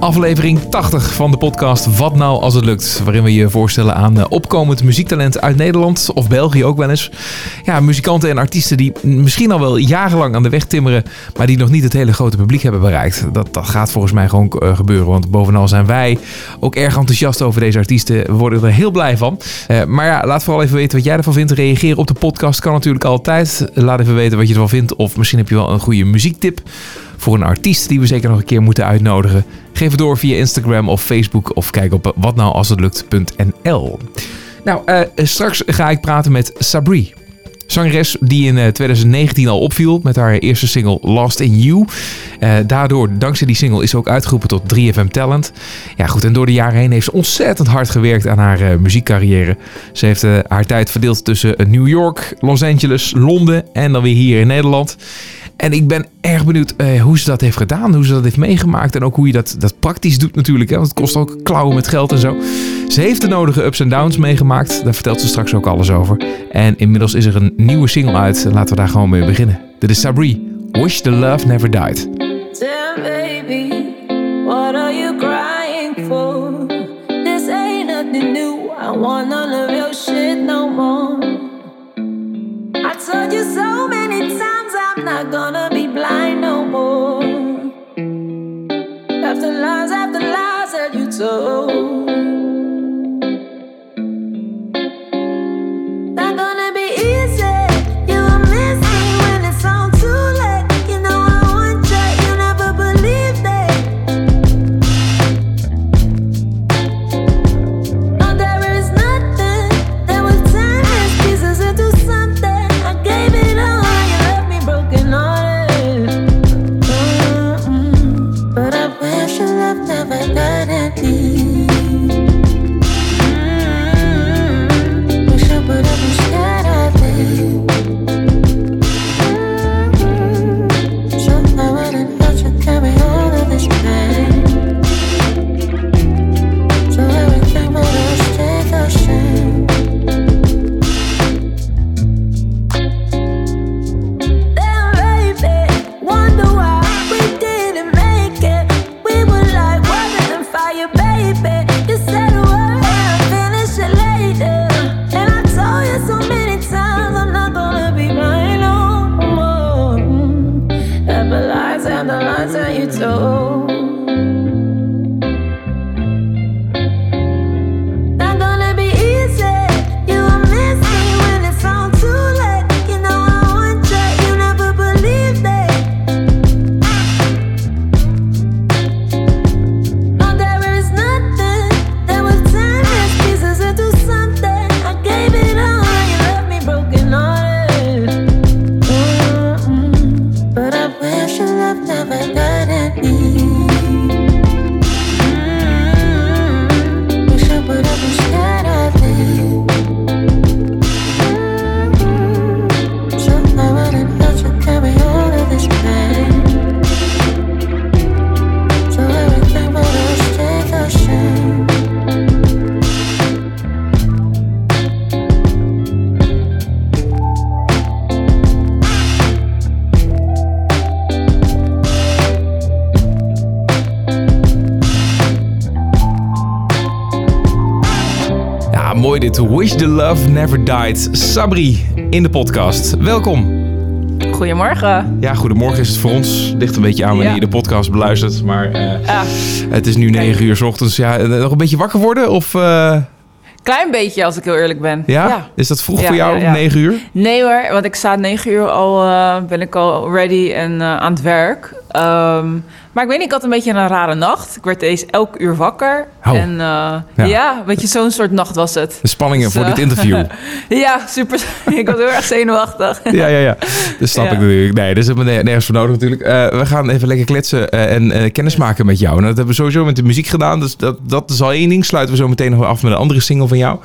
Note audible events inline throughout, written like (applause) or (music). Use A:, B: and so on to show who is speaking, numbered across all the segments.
A: Aflevering 80 van de podcast Wat nou als het lukt. Waarin we je voorstellen aan eh, opkomend muziektalent uit Nederland of België ook wel eens. Ja, muzikanten en artiesten die misschien al wel jarenlang aan de weg timmeren, maar die nog niet het hele grote publiek hebben bereikt. Dat, dat gaat volgens mij gewoon eh, gebeuren, want bovenal zijn wij ook erg enthousiast over deze artiesten. We worden er heel blij van. Uh, maar ja, laat vooral even weten wat jij ervan vindt. Reageren op de podcast kan natuurlijk altijd. Laat even weten wat je ervan vindt of misschien heb je wel een goede muziektip voor een artiest die we zeker nog een keer moeten uitnodigen. Geef het door via Instagram of Facebook of kijk op watnoualshetlukt.nl. Nou, uh, straks ga ik praten met Sabri. Zangeres die in 2019 al opviel met haar eerste single Lost in You. Uh, daardoor, dankzij die single, is ze ook uitgeroepen tot 3FM Talent. Ja goed, en door de jaren heen heeft ze ontzettend hard gewerkt aan haar muziekcarrière. Ze heeft haar tijd verdeeld tussen New York, Los Angeles, Londen en dan weer hier in Nederland. En ik ben erg benieuwd uh, hoe ze dat heeft gedaan, hoe ze dat heeft meegemaakt en ook hoe je dat, dat praktisch doet natuurlijk. Hè? Want het kost ook klauwen met geld en zo. Ze heeft de nodige ups en downs meegemaakt, daar vertelt ze straks ook alles over. En inmiddels is er een nieuwe single uit, laten we daar gewoon mee beginnen. Dit is Sabri, Wish the Love Never Died.
B: Baby, what are you crying for? This ain't nothing new, I want none of your shit no more. I told you so not gonna be blind no more. After lies, after lies that you told. The Love Never
A: Died. Sabri in de podcast. Welkom.
C: Goedemorgen.
A: Ja, goedemorgen is het voor ons. Ligt een beetje aan wanneer
C: Ja.
A: je de podcast beluistert. Maar eh, het is nu 9 uur s ochtends. Ja, eh, nog een beetje wakker worden? Of eh,
C: klein beetje als ik heel eerlijk ben.
A: ja? Is dat vroeg
C: Ja,
A: voor jou,
C: ja.
A: 9 uur?
C: Nee hoor, want ik sta 9 uur al, ben ik al ready en aan het werk. Ehm, maar ik weet niet, ik had een beetje een rare nacht. Ik werd eens elk uur wakker.
A: Oh.
C: En eh,
A: Ja.
C: ja. weet je, zo'n soort nacht was het.
A: De spanningen
C: Dus,
A: voor
C: eh,
A: dit interview. (laughs)
C: Ja, super. (laughs) ik was heel erg zenuwachtig.
A: ja, ja, ja. Dat snap
C: Ja.
A: ik natuurlijk. Nee, daar is helemaal ne- nergens voor nodig natuurlijk. Eh, we gaan even lekker kletsen eh, en eh, kennis maken met jou. Nou, dat hebben we sowieso met de muziek gedaan. Dus dat, dat is al één ding. Sluiten we zo meteen nog af met een andere single van jou.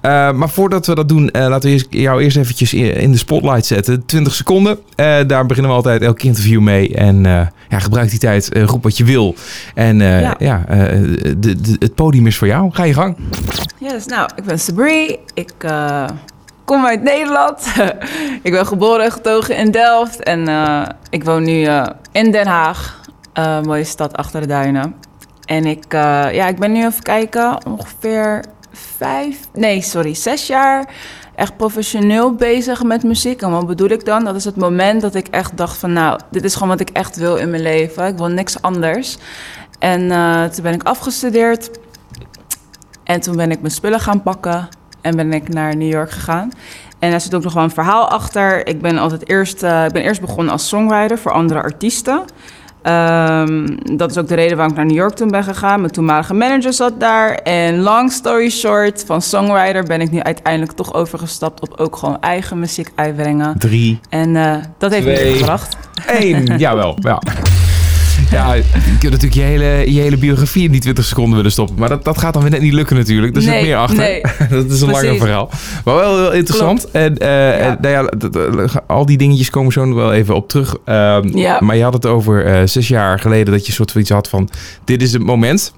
A: Eh, maar voordat we dat doen, eh, laten we jou eerst eventjes in, de spotlight zetten. 20 seconden. Eh, daar beginnen we altijd elk interview mee. En eh, ja, gebruik die tijd. eh, roep wat je wil. En eh, ja,
C: Ja.
A: eh, de, de, het podium is voor jou. Ga je gang.
C: Yes, nou, ik ben Sabri. Ik eh, kom uit Nederland. (laughs) ik ben geboren en getogen in Delft. En eh, ik woon nu eh, in Den Haag. Mooie stad achter de duinen. En ik, ja, ik ben nu even kijken, ongeveer vijf, nee, sorry, zes jaar echt professioneel bezig met muziek. En wat bedoel ik dan? Dat is het moment dat ik echt dacht van, nou, dit is gewoon wat ik echt wil in mijn leven. Ik wil niks anders. En eh, toen ben ik afgestudeerd. En toen ben ik mijn spullen gaan pakken en ben ik naar New York gegaan. En daar zit ook nog wel een verhaal achter. Ik ben altijd eerst, eh, ik ben eerst begonnen als songwriter voor andere artiesten. Ehm, dat is ook de reden waarom ik naar New York toen ben gegaan. Mijn toenmalige manager zat daar. En long story short, van songwriter ben ik nu uiteindelijk toch overgestapt op ook gewoon eigen muziek uitbrengen.
A: Drie,
C: En eh, dat heeft me
A: Twee.
C: dit gebracht.
A: één. (laughs) Jawel, ja. (laughs) Ja, je kunt natuurlijk je hele, je hele biografie in die 20 seconden willen stoppen. Maar dat, dat gaat dan weer net niet lukken natuurlijk. Er zit
C: Nee,
A: meer achter.
C: nee. (laughs)
A: dat is een langer verhaal. Maar wel heel interessant. En
C: Ja.
A: en, nou ja, al die dingetjes komen zo nog wel even op terug. Ehm,
C: Ja.
A: Maar je had het over eh, zes jaar geleden dat je soort van iets had van... Dit is het moment.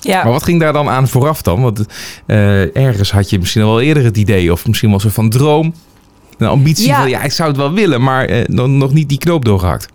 C: Ja.
A: Maar wat ging daar dan aan vooraf dan? Want eh, ergens had je misschien al wel eerder het idee... of misschien wel een soort van droom... Een ambitie
C: Ja.
A: van, ja, ik zou het wel willen... maar nog niet die knoop doorgehakt.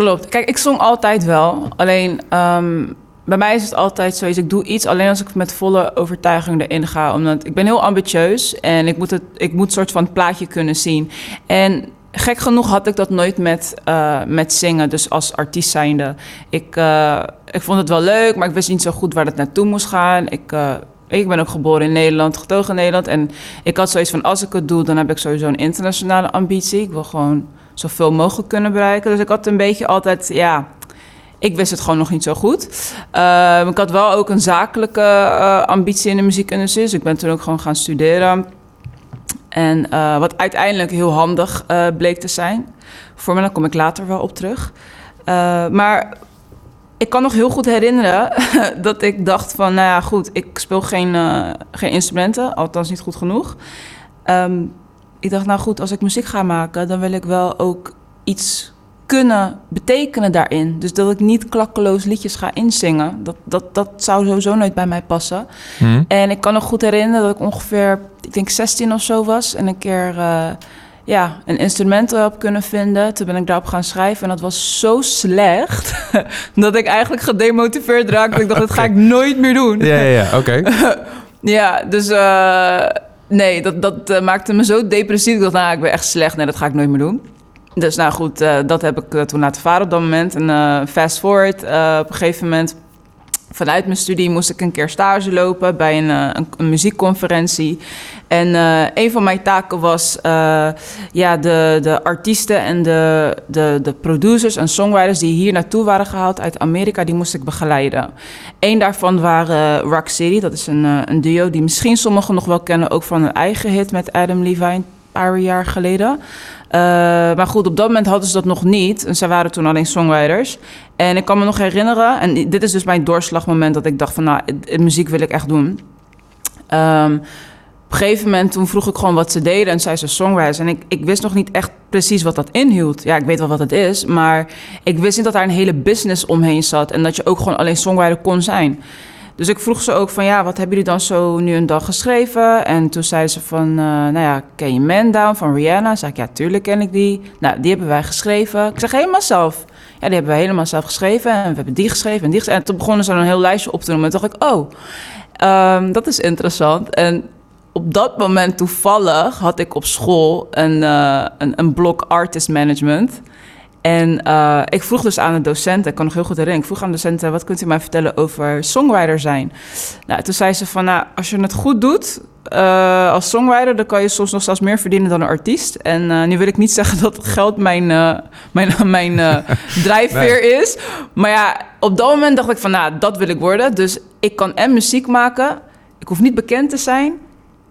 C: Klopt. Kijk, ik zong altijd wel. Alleen ehm, bij mij is het altijd zoiets. Ik doe iets alleen als ik met volle overtuiging erin ga. Omdat ik ben heel ambitieus en ik moet het, ik moet soort van plaatje kunnen zien. En gek genoeg had ik dat nooit met, eh, met zingen. Dus als artiest zijnde. Ik, eh, ik vond het wel leuk, maar ik wist niet zo goed waar het naartoe moest gaan. Ik. eh, ik ben ook geboren in Nederland, getogen in Nederland. En ik had zoiets van, als ik het doe, dan heb ik sowieso een internationale ambitie. Ik wil gewoon zoveel mogelijk kunnen bereiken. Dus ik had een beetje altijd, ja, ik wist het gewoon nog niet zo goed. Ehm, ik had wel ook een zakelijke eh, ambitie in de muziekindustrie. Dus ik ben toen ook gewoon gaan studeren. En eh, wat uiteindelijk heel handig eh, bleek te zijn. Voor me, daar kom ik later wel op terug. Eh, maar ik kan nog heel goed herinneren (laughs) dat ik dacht van... nou ja, goed, ik speel geen, geen instrumenten. Althans niet goed genoeg. Ehm, ik dacht, nou goed, als ik muziek ga maken... dan wil ik wel ook iets kunnen betekenen daarin. Dus dat ik niet klakkeloos liedjes ga inzingen. Dat, dat, dat zou sowieso nooit bij mij passen.
A: Hm?
C: En ik kan nog goed herinneren dat ik ongeveer, ik denk 16 of zo was. En een keer eh, ja, een instrument heb kunnen vinden. Toen ben ik daarop gaan schrijven. En dat was zo slecht (laughs) dat ik eigenlijk gedemotiveerd raakte. Ik dacht, dat ga (laughs) ik nooit meer doen.
A: Ja, ja, ja. (laughs) Oké.
C: Ja, dus eh, nee, dat, dat eh, maakte me zo depressief. Ik dacht, nou, ik ben echt slecht. Nee, dat ga ik nooit meer doen. Dus nou goed, eh, dat heb ik eh, toen laten varen op dat moment. En fast forward, op een gegeven moment... Vanuit mijn studie moest ik een keer stage lopen bij een, eh, een, muziekconferentie. En eh, een van mijn taken was eh, ja, de, de artiesten en de, de, de producers en songwriters die hier naartoe waren gehaald uit Amerika, die moest ik begeleiden. Eén daarvan waren Rock City, dat is een, een duo die misschien sommigen nog wel kennen, ook van een eigen hit met Adam Levine een paar jaar geleden. Eh, maar goed, op dat moment hadden ze dat nog niet. En zij waren toen alleen songwriters. En ik kan me nog herinneren, en dit is dus mijn doorslagmoment dat ik dacht van, nou, muziek wil ik echt doen. Ehm, op een gegeven moment toen vroeg ik gewoon wat ze deden en zei ze songwriters. En ik, ik wist nog niet echt precies wat dat inhield. Ja, ik weet wel wat het is, maar ik wist niet dat daar een hele business omheen zat. En dat je ook gewoon alleen songwriter kon zijn. Dus ik vroeg ze ook van, ja, wat hebben jullie dan zo nu een dag geschreven? En toen zeiden ze van, eh, nou ja, ken je Man Down van Rihanna? Zei ik, ja, tuurlijk ken ik die. Nou, die hebben wij geschreven. Ik zeg, helemaal zelf. Ja, die hebben wij helemaal zelf geschreven. En we hebben die geschreven en die geschreven. En toen begonnen ze een heel lijstje op te noemen. En toen dacht ik, oh, ehm, dat is interessant. En op dat moment toevallig had ik op school een, eh, een, een blok artist management. En eh, ik vroeg dus aan de docent, ik kan nog heel goed herinneren, ik vroeg aan de docent, eh, wat kunt u mij vertellen over songwriter zijn? Nou, toen zei ze van, nou, als je het goed doet eh, als songwriter, dan kan je soms nog zelfs meer verdienen dan een artiest. En nu wil ik niet (laughs) zeggen dat geld mijn, mijn, (laughs) mijn (laughs) drijfveer is. Maar ja, op dat moment dacht ik van, nou, dat wil ik worden. Dus ik kan en muziek maken, ik hoef niet bekend te zijn.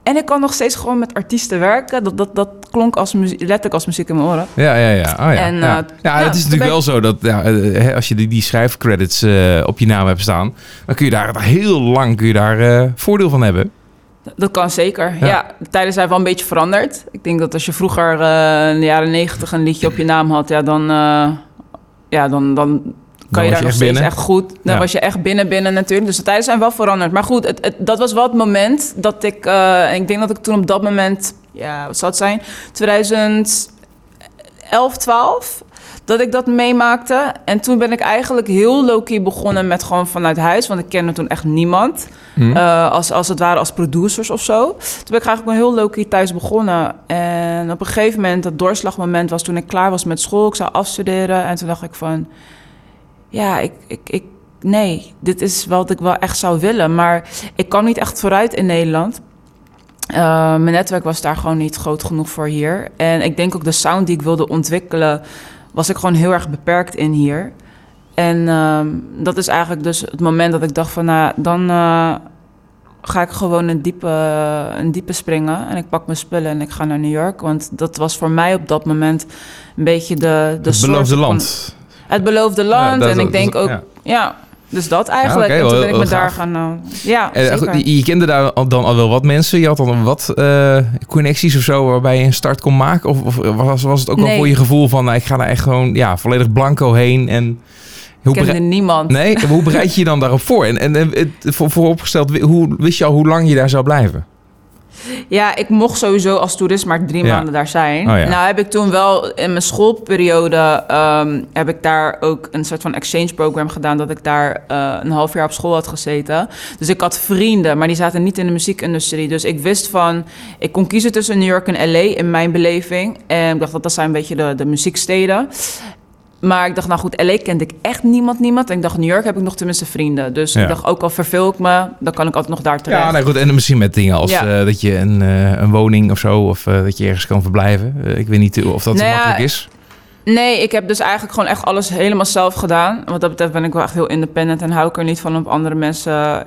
C: En ik kan nog steeds gewoon met artiesten werken. Dat, dat, dat klonk als muziek, letterlijk als muziek in mijn oren.
A: Ja, ja, ja. Oh, ja.
C: En,
A: ja.
C: eh,
A: ja,
C: ja,
A: het is natuurlijk
C: ben
A: wel zo dat ja, eh, als je die, die schrijfcredits eh, op je naam hebt staan, dan kun je daar heel lang kun je daar, voordeel van hebben.
C: Dat kan zeker.
A: Ja.
C: Ja. de tijden zijn wel een beetje veranderd. Ik denk dat als je vroeger in de jaren negentig een liedje op je naam had, ja, dan, ja, dan, dan kan
A: je
C: daar nog steeds
A: binnen.
C: echt goed. Dan
A: Ja.
C: was je echt binnen binnen natuurlijk. Dus de tijden zijn wel veranderd. Maar goed, het, het- dat was wel het moment dat ik... eh, ik denk dat ik toen op dat moment... Ja, wat zou het zijn? 2011, 12... dat ik dat meemaakte. En toen ben ik eigenlijk heel low-key begonnen met gewoon vanuit huis. Want ik kende toen echt niemand.
A: Hm.
C: Eh, als, als het ware als producers of zo. Toen ben ik eigenlijk heel low-key thuis begonnen. En op een gegeven moment, dat doorslagmoment was toen ik klaar was met school. Ik zou afstuderen. En toen dacht ik van... Ja, ik, ik, ik, nee, dit is wat ik wel echt zou willen. Maar ik kan niet echt vooruit in Nederland. Uh, mijn netwerk was daar gewoon niet groot genoeg voor hier. En ik denk ook de sound die ik wilde ontwikkelen... was ik gewoon heel erg beperkt in hier. En uh, dat is eigenlijk dus het moment dat ik dacht van... nou, dan uh, ga ik gewoon een diepe, een diepe springen. En ik pak mijn spullen en ik ga naar New York. Want dat was voor mij op dat moment een beetje de... de
A: Het beloofde land.
C: Het beloofde land. en ik denk ook...
A: ja.
C: Dus dat eigenlijk.
A: Ja,
C: en toen ben ik me daar gaan... eh, ja,
A: En,
C: zeker.
A: goed, je, kende daar al- dan al wel wat mensen. Je had dan wat eh, connecties of zo waarbij je een start kon maken? Of, of was, was het ook wel
C: Nee.
A: voor je gevoel van... Nou, ik ga daar echt gewoon ja, volledig blanco heen en... Hoe
C: Ik kende niemand.
A: Nee, (laughs) hoe bereid je je dan daarop voor? En, en, en het, voor, vooropgesteld, hoe, wist je al hoe lang je daar zou blijven?
C: Ja, ik mocht sowieso als toerist maar drie
A: Ja.
C: maanden daar zijn.
A: Oh ja.
C: Nou heb ik toen wel in mijn schoolperiode... ehm, heb ik daar ook een soort van exchange program gedaan... dat ik daar eh, een half jaar op school had gezeten. Dus ik had vrienden, maar die zaten niet in de muziekindustrie. Dus ik wist van... Ik kon kiezen tussen New York en L.A. in mijn beleving. En ik dacht dat dat zijn een beetje de, de muzieksteden. Maar ik dacht, nou goed, LA kende ik echt niemand, niemand. En ik dacht, New York heb ik nog tenminste vrienden. Dus
A: Ja.
C: ik dacht, ook al verveel ik me, dan kan ik altijd nog daar terecht.
A: Ja, nee, goed. En misschien met dingen als
C: Ja.
A: eh, dat je een, eh, een woning of zo... of eh, dat je ergens kan verblijven. Ik weet niet of dat
C: Nou ja,
A: makkelijk is.
C: Nee, ik heb dus eigenlijk gewoon echt alles helemaal zelf gedaan. Wat dat betreft ben ik wel echt heel independent en hou ik er niet van om op andere mensen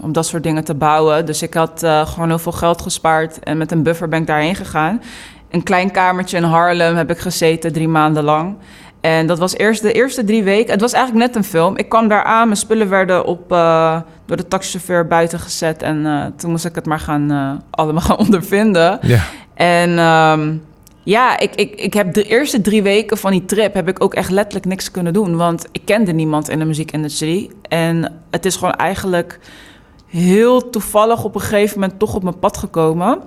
C: om dat soort dingen te bouwen. Dus ik had gewoon heel veel geld gespaard en met een buffer ben ik daarheen gegaan. Een klein kamertje in Harlem heb ik gezeten drie maanden lang. En dat was eerst de eerste drie weken. Het was eigenlijk net een film. Ik kwam daar aan, mijn spullen werden op, eh, door de taxichauffeur buiten gezet. En eh, toen moest ik het maar gaan, eh, allemaal (laughs) gaan ondervinden.
A: Ja.
C: En ehm, ja, ik, ik, ik heb de eerste drie weken van die trip heb ik ook echt letterlijk niks kunnen doen. Want ik kende niemand in de muziekindustrie. En het is gewoon eigenlijk heel toevallig op een gegeven moment toch op mijn pad gekomen.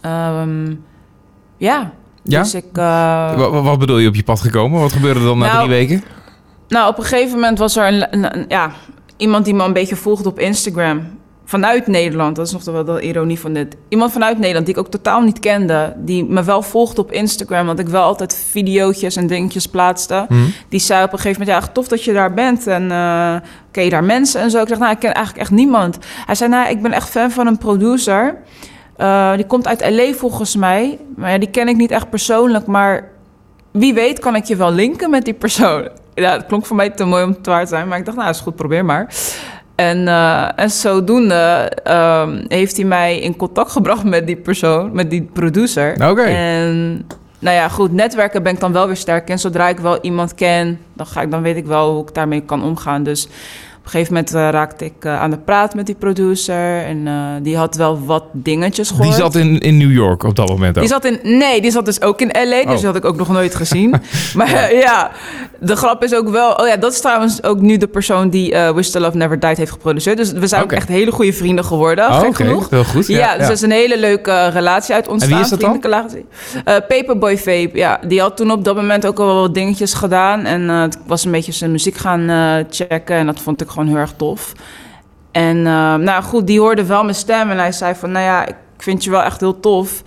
C: Ehm, ja.
A: Ja?
C: Dus ik... eh,
A: Wa- wa- Wat bedoel je op je pad gekomen? Wat gebeurde er dan na
C: Nou,
A: drie weken?
C: nou, op een gegeven moment was er een, een- een- ja, iemand die me een beetje volgde op Instagram. Vanuit Nederland, dat is nog wel de ironie van dit. Iemand vanuit Nederland die ik ook totaal niet kende. Die me wel volgde op Instagram, want ik wel altijd videootjes en dingetjes plaatste.
A: Hm?
C: Die zei op een gegeven moment, ja, tof dat je daar bent. En eh, ken je daar mensen en zo? Ik zeg, nou, ik ken eigenlijk echt niemand. Hij zei, nou, ik ben echt fan van een producer. Eh, die komt uit L.A. volgens mij. Maar ja, die ken ik niet echt persoonlijk. Maar wie weet kan ik je wel linken met die persoon. (laughs) Ja, het klonk voor mij te mooi om het waar te zijn. Maar ik dacht, nou, is goed, probeer maar. En, eh, en zodoende ehm, heeft hij mij in contact gebracht met die persoon, met die producer.
A: Oké.
C: En nou ja, goed, netwerken ben ik dan wel weer sterk in. Zodra ik wel iemand ken, dan, ga ik, dan weet ik wel hoe ik daarmee kan omgaan. Dus een gegeven moment eh, raakte ik eh, aan de praat met die producer. En eh, die had wel wat dingetjes gehoord.
A: Die zat in, in New York op dat moment ook.
C: Die zat in, nee, die zat dus ook in LA, dus
A: Oh.
C: die had ik ook nog nooit gezien. (laughs) maar ja, de grap is ook wel... Oh ja, dat is trouwens ook nu de persoon die Wish the Love Never Died heeft geproduceerd. Dus we zijn ook echt hele goede vrienden geworden,
A: Oh,
C: gek genoeg.
A: Heel goed.
C: Ja, dus dat is een hele leuke relatie uit ontstaan.
A: wie is dat dan?
C: Paperboy Vape, ja. Die had toen op dat moment ook al wat dingetjes gedaan. En ik was een beetje zijn muziek gaan checken. En dat vond ik gewoon heel erg tof. En eh, nou goed, die hoorde wel mijn stem. En hij zei van, nou ja, ik vind je wel echt heel tof.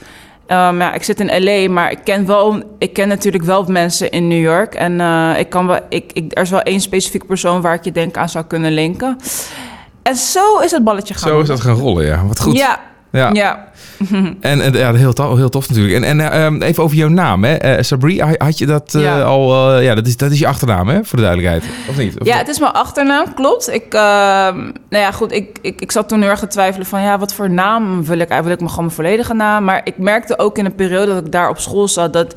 C: Ehm, ja, ik zit in LA, maar ik ken, wel, ik ken natuurlijk wel mensen in New York. En eh, ik kan wel, ik, ik, er is wel één specifieke persoon waar ik je denk aan zou kunnen linken. En zo is het balletje gaan.
A: Zo is dat gaan rollen, ja. Wat goed.
C: Ja,
A: Ja.
C: ja. (laughs)
A: En, en ja, heel, tof, heel tof natuurlijk. En, en eh, ehm, even over jouw naam, hè. Eh, Sabri, ha- had je dat eh,
C: Ja.
A: al... eh, ja, dat is, dat is je achternaam, hè? Voor de duidelijkheid. Of niet? Of
C: Ja, het is mijn achternaam, klopt. Ik, ehm, nou ja, goed, ik, ik, ik zat toen heel erg te twijfelen van... ja, wat voor naam wil ik? Wil ik me gewoon mijn volledige naam? Maar ik merkte ook in een periode dat ik daar op school zat... dat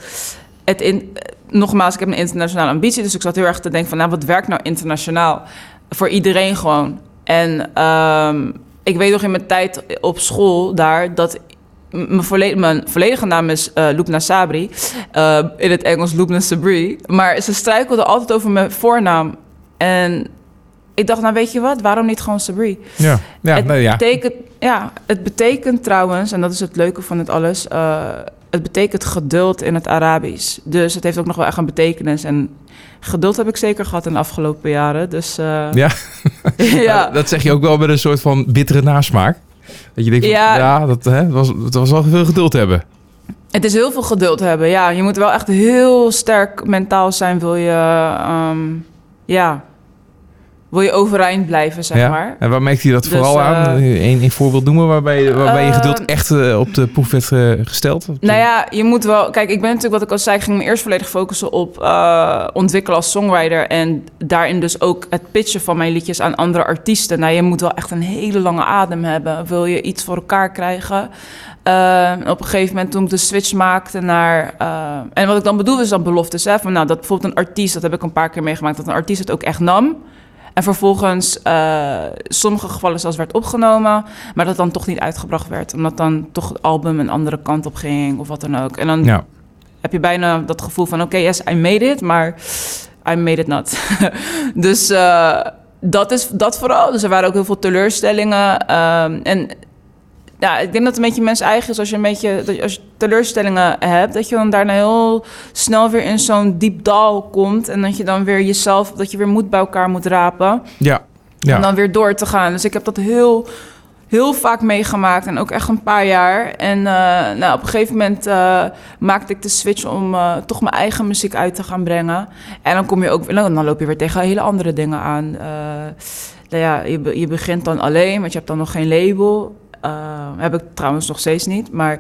C: het in... Nogmaals, ik heb een internationale ambitie... dus ik zat heel erg te denken van... nou, wat werkt nou internationaal? Voor iedereen gewoon. En ehm, ik weet nog in mijn tijd op school daar... dat mijn, volle- mijn volledige naam is Lubna Sabri. Eh, in het Engels Lubna Sabri. Maar ze struikelden altijd over mijn voornaam. En ik dacht, nou weet je wat, waarom niet gewoon Sabri?
A: Ja, ja,
C: het,
A: nee, ja.
C: Betekent, ja, het betekent trouwens, en dat is het leuke van het alles... eh, het betekent geduld in het Arabisch. Dus het heeft ook nog wel echt een betekenis. En geduld heb ik zeker gehad in de afgelopen jaren. Dus eh, (laughs)
A: Ja, (laughs)
C: ja.
A: dat zeg je ook wel met een soort van bittere nasmaak. Dat je denkt, van, ja,
C: Ja.
A: dat hè, het was, het was wel veel geduld hebben.
C: Het is heel veel geduld hebben. Ja, je moet wel echt heel sterk mentaal zijn. Wil je, ehm, ja, wil je overeind blijven, zeg
A: ja?
C: maar.
A: En waar merkte je dat
C: Dus,
A: vooral aan?
C: eh,
A: Eén een voorbeeld noemen waarbij, waarbij je geduld echt eh, op de proef werd eh, gesteld?
C: Nou ja, je moet wel... Kijk, ik ben natuurlijk, wat ik al zei... ik ging me eerst volledig focussen op ontwikkelen als songwriter... en daarin dus ook het pitchen van mijn liedjes aan andere artiesten. Nou, je moet wel echt een hele lange adem hebben. Wil je iets voor elkaar krijgen? Eh, op een gegeven moment toen ik de switch maakte naar... en wat ik dan bedoel is dan beloftes. Hè, van, nou, dat bijvoorbeeld een artiest, dat heb ik een paar keer meegemaakt... dat een artiest het ook echt nam... En vervolgens eh, sommige gevallen zelfs werd opgenomen, maar dat dan toch niet uitgebracht werd. Omdat dan toch het album een andere kant op ging of wat dan ook. En dan
A: Ja.
C: heb je bijna dat gevoel van oké, yes, I made it, maar I made it not. (laughs) dus eh, dat is dat vooral. Dus er waren ook heel veel teleurstellingen. ehm, en ja, ik denk dat het een beetje mens eigen is als je een beetje dat je, als je teleurstellingen hebt, dat je dan daarna heel snel weer in zo'n diep dal komt en dat je dan weer jezelf, dat je weer moed bij elkaar moet rapen
A: Ja. ja.
C: om dan weer door te gaan. Dus ik heb dat heel, heel vaak meegemaakt en ook echt een paar jaar. En eh, nou, op een gegeven moment eh, maakte ik de switch om eh, toch mijn eigen muziek uit te gaan brengen. En dan kom je ook, nou, dan loop je weer tegen hele andere dingen aan. Nou ja, je, je begint dan alleen, want je hebt dan nog geen label. Eh, heb ik trouwens nog steeds niet, maar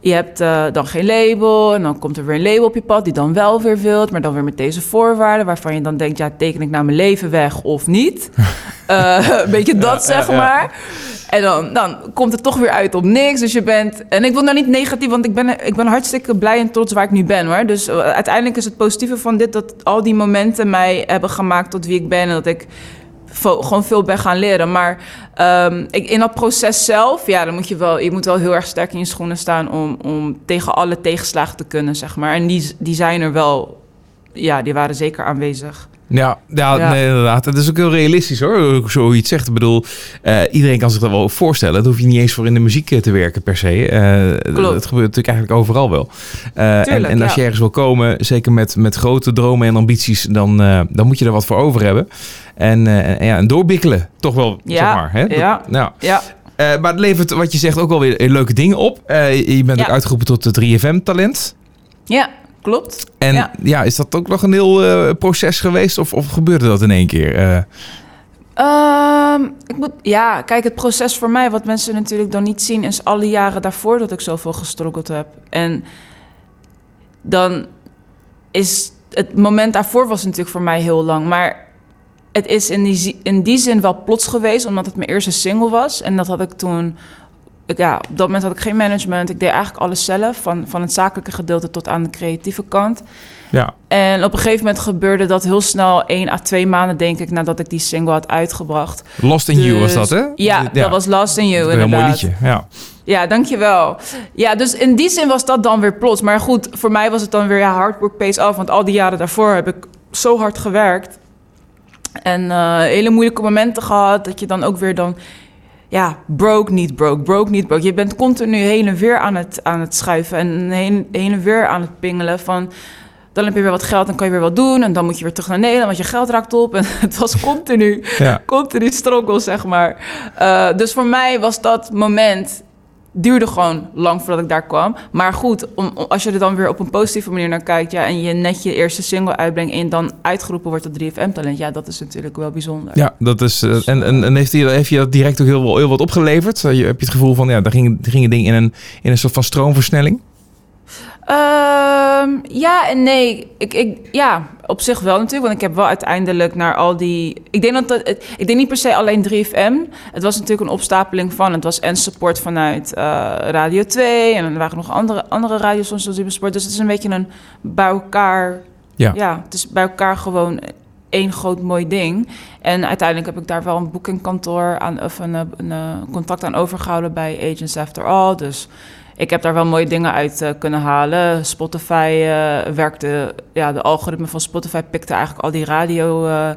C: je hebt eh, dan geen label en dan komt er weer een label op je pad die dan wel weer wilt, maar dan weer met deze voorwaarden waarvan je dan denkt, ja, teken ik nou mijn leven weg of niet? (laughs) Eh, een beetje dat,
A: Ja,
C: zeg
A: ja, ja.
C: maar. En dan, dan komt het toch weer uit op niks. Dus je bent. En ik wil nou niet negatief, want ik ben, ik ben hartstikke blij en trots waar ik nu ben hoor. Dus eh, uiteindelijk is het positieve van dit dat al die momenten mij hebben gemaakt tot wie ik ben. En dat ik gewoon veel ben gaan leren. Maar ehm, ik, in dat proces zelf, ja, dan moet je wel, je moet wel heel erg sterk in je schoenen staan om, om tegen alle tegenslagen te kunnen, zeg maar. En die, die zijn er wel, ja, die waren zeker aanwezig.
A: Ja, ja,
C: Ja.
A: Nee, inderdaad. Het is ook heel realistisch hoor, zo iets zegt. Ik bedoel, eh, iedereen kan zich dat wel voorstellen. Dat hoef je niet eens voor in de muziek eh, te werken per se. Eh,
C: Klopt.
A: Dat gebeurt natuurlijk eigenlijk overal wel. En,
C: Tuurlijk,
A: en als
C: ja.
A: je ergens wil komen, zeker met, met grote dromen en ambities, dan, dan moet je er wat voor over hebben. En, en ja, en doorbikkelen, toch wel,
C: Ja,
A: zeg maar. Hè? Dat-
C: ja.
A: nou,
C: Ja,
A: maar het levert, wat je zegt, ook wel weer leuke dingen op. Je bent ook uitgeroepen tot de 3FM-talent.
C: ja klopt.
A: En ja.
C: Ja.
A: is dat ook nog een heel eh, proces geweest? Of, of gebeurde dat in één keer? Eh,
C: Ehm, ik moet, ja, kijk, het proces voor mij, wat mensen natuurlijk dan niet zien, is alle jaren daarvoor dat ik zoveel gestruggeld heb. En dan is het moment daarvoor was natuurlijk voor mij heel lang. Maar het is in die, in die zin wel plots geweest, omdat het mijn eerste single was. En dat had ik toen. Ja, op dat moment had ik geen management. Ik deed eigenlijk alles zelf, van, van het zakelijke gedeelte tot aan de creatieve kant.
A: ja.
C: En op een gegeven moment gebeurde dat heel snel, één à twee maanden denk ik, nadat ik die single had uitgebracht.
A: Lost in You was dat, hè?
C: Ja, dat was Lost in You,
A: een
C: inderdaad.
A: mooi liedje. Ja.
C: Ja, dankjewel. Ja, dus in die zin was dat dan weer plots. Maar goed, voor mij was het dan weer ja, hard work pays off. Want al die jaren daarvoor heb ik zo hard gewerkt. En eh, hele moeilijke momenten gehad. Dat je dan ook weer dan... Ja, broke, niet broke, broke, niet broke. Je bent continu heen en weer aan het, aan het schuiven. En heen, heen en weer aan het pingelen van... Dan heb je weer wat geld, dan kan je weer wat doen. En dan moet je weer terug naar Nederland, want je geld raakt op. En (laughs) het was continu
A: Ja.
C: continu struggle, zeg maar. Eh, dus voor mij was dat moment... duurde gewoon lang voordat ik daar kwam. Maar goed, om, als je er dan weer op een positieve manier naar kijkt... Ja, en je net je eerste single uitbrengt... en dan uitgeroepen wordt tot 3FM-talent... ja, dat is natuurlijk wel bijzonder.
A: Ja, dat is. eh, en en, en heeft, je, heeft je dat direct ook heel, heel wat opgeleverd? Eh, Je, heb je het gevoel van, ja, daar gingen, gingen dingen in een, in een soort van stroomversnelling?
C: Ehm, ja en nee. Ik, ik, ja, op zich wel natuurlijk. Want ik heb wel uiteindelijk naar al die... Ik denk, dat ik denk niet per se alleen 3FM. Het was natuurlijk een opstapeling van... Het was en support vanuit eh, Radio 2. En er waren nog andere, andere radiostations zoals Sport. Dus het is een beetje een bij elkaar...
A: Ja.
C: ja, het is bij elkaar gewoon één groot mooi ding. En uiteindelijk heb ik daar wel een boekingkantoor aan... Of een, eh, een, eh, contact aan overgehouden bij Agents After All. Dus... Ik heb daar wel mooie dingen uit eh, kunnen halen. Spotify eh, werkte, ja, de algoritme van Spotify pikte eigenlijk al die radio eh,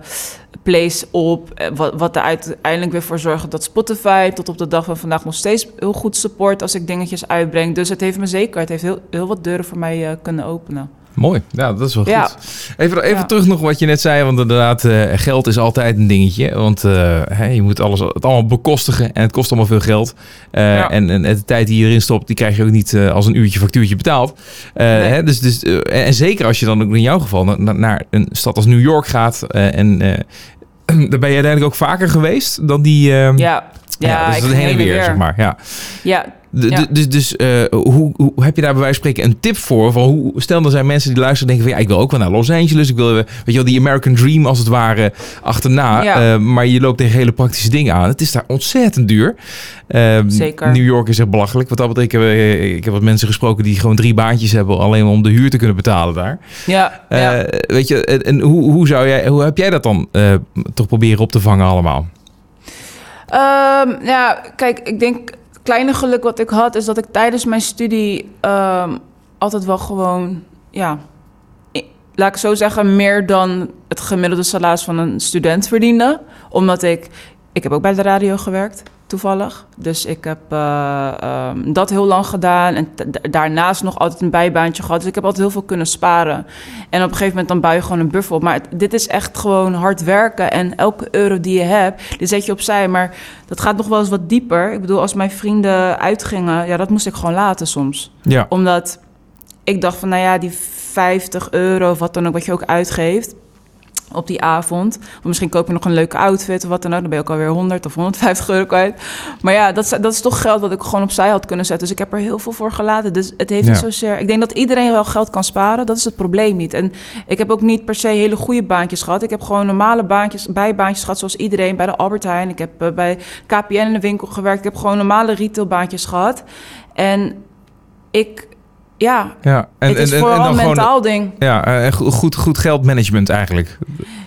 C: plays op. Wat, wat er uiteindelijk weer voor zorgt dat Spotify tot op de dag van vandaag nog steeds heel goed support als ik dingetjes uitbreng. Dus het heeft me zeker, het heeft heel, heel wat deuren voor mij kunnen openen.
A: Mooi, ja, dat is wel
C: Ja.
A: goed. Even, even
C: Ja.
A: terug nog wat je net zei, want inderdaad, eh, geld is altijd een dingetje. Want eh, hè, je moet alles, het allemaal bekostigen en het kost allemaal veel geld. Eh,
C: Ja.
A: en, en de tijd die je erin stopt, die krijg je ook niet als een uurtje factuurtje betaald. Eh, hè, dus, dus, en, zeker als je dan ook in jouw geval na- na- naar een stad als New York gaat eh, en... eh, (clears throat) daar ben je uiteindelijk ook vaker geweest dan die...
C: Ja, ja,
A: ja, dus
C: ik
A: dat heen en weer, zeg maar. Ja.
C: Ja, Ja.
A: Dus, dus eh, hoe, hoe heb je daar bij wijze van spreken een tip voor? Van hoe, stel er zijn mensen die luisteren en denken van ja, ik wil ook wel naar Los Angeles. Ik wil, eh, weet je wel, die American Dream als het ware achterna.
C: Ja.
A: Eh, maar je loopt tegen hele praktische dingen aan. Het is daar ontzettend duur. Eh,
C: Zeker.
A: New York is echt belachelijk. Wat dat betreft, ik heb, ik heb wat mensen gesproken die gewoon drie baantjes hebben alleen om de huur te kunnen betalen daar.
C: ja, ja.
A: Weet je, en, hoe, hoe, zou jij, hoe heb jij dat dan toch proberen op te vangen allemaal?
C: Ehm, ja, kijk, ik denk kleine geluk wat ik had is dat ik tijdens mijn studie ehm, altijd wel gewoon, ja, laat ik zo zeggen, meer dan het gemiddelde salaris van een student verdiende. Omdat ik, ik heb ook bij de radio gewerkt, toevallig. Dus ik heb eh, ehm, dat heel lang gedaan en daarnaast nog altijd een bijbaantje gehad. Dus ik heb altijd heel veel kunnen sparen. En op een gegeven moment dan bouw je gewoon een buffer op. Maar het- dit is echt gewoon hard werken. En elke euro die je hebt, die zet je opzij. Maar dat gaat nog wel eens wat dieper. Ik bedoel, als mijn vrienden uitgingen, ja, dat moest ik gewoon laten soms.
A: Ja,
C: Omdat ik dacht van, nou ja, die 50 euro of wat dan ook, wat je ook uitgeeft op die avond. Of misschien koop je nog een leuke outfit of wat dan ook. Dan ben je ook alweer 100 of 150 euro kwijt. Maar ja, dat is, dat is toch geld wat ik gewoon opzij had kunnen zetten. Dus ik heb er heel veel voor gelaten. Dus het heeft
A: Ja.
C: niet zozeer... Ik denk dat iedereen wel geld kan sparen. Dat is het probleem niet. En ik heb ook niet per se hele goede baantjes gehad. Ik heb gewoon normale baantjes, bijbaantjes gehad zoals iedereen. Bij de Albert Heijn. Ik heb eh, bij KPN in de winkel gewerkt. Ik heb gewoon normale retailbaantjes gehad. En ik... Ja,
A: ja. En,
C: het is
A: en,
C: vooral
A: en
C: een
A: gewoon
C: mentaal ding.
A: Ja, eh, go- goed, goed geldmanagement eigenlijk.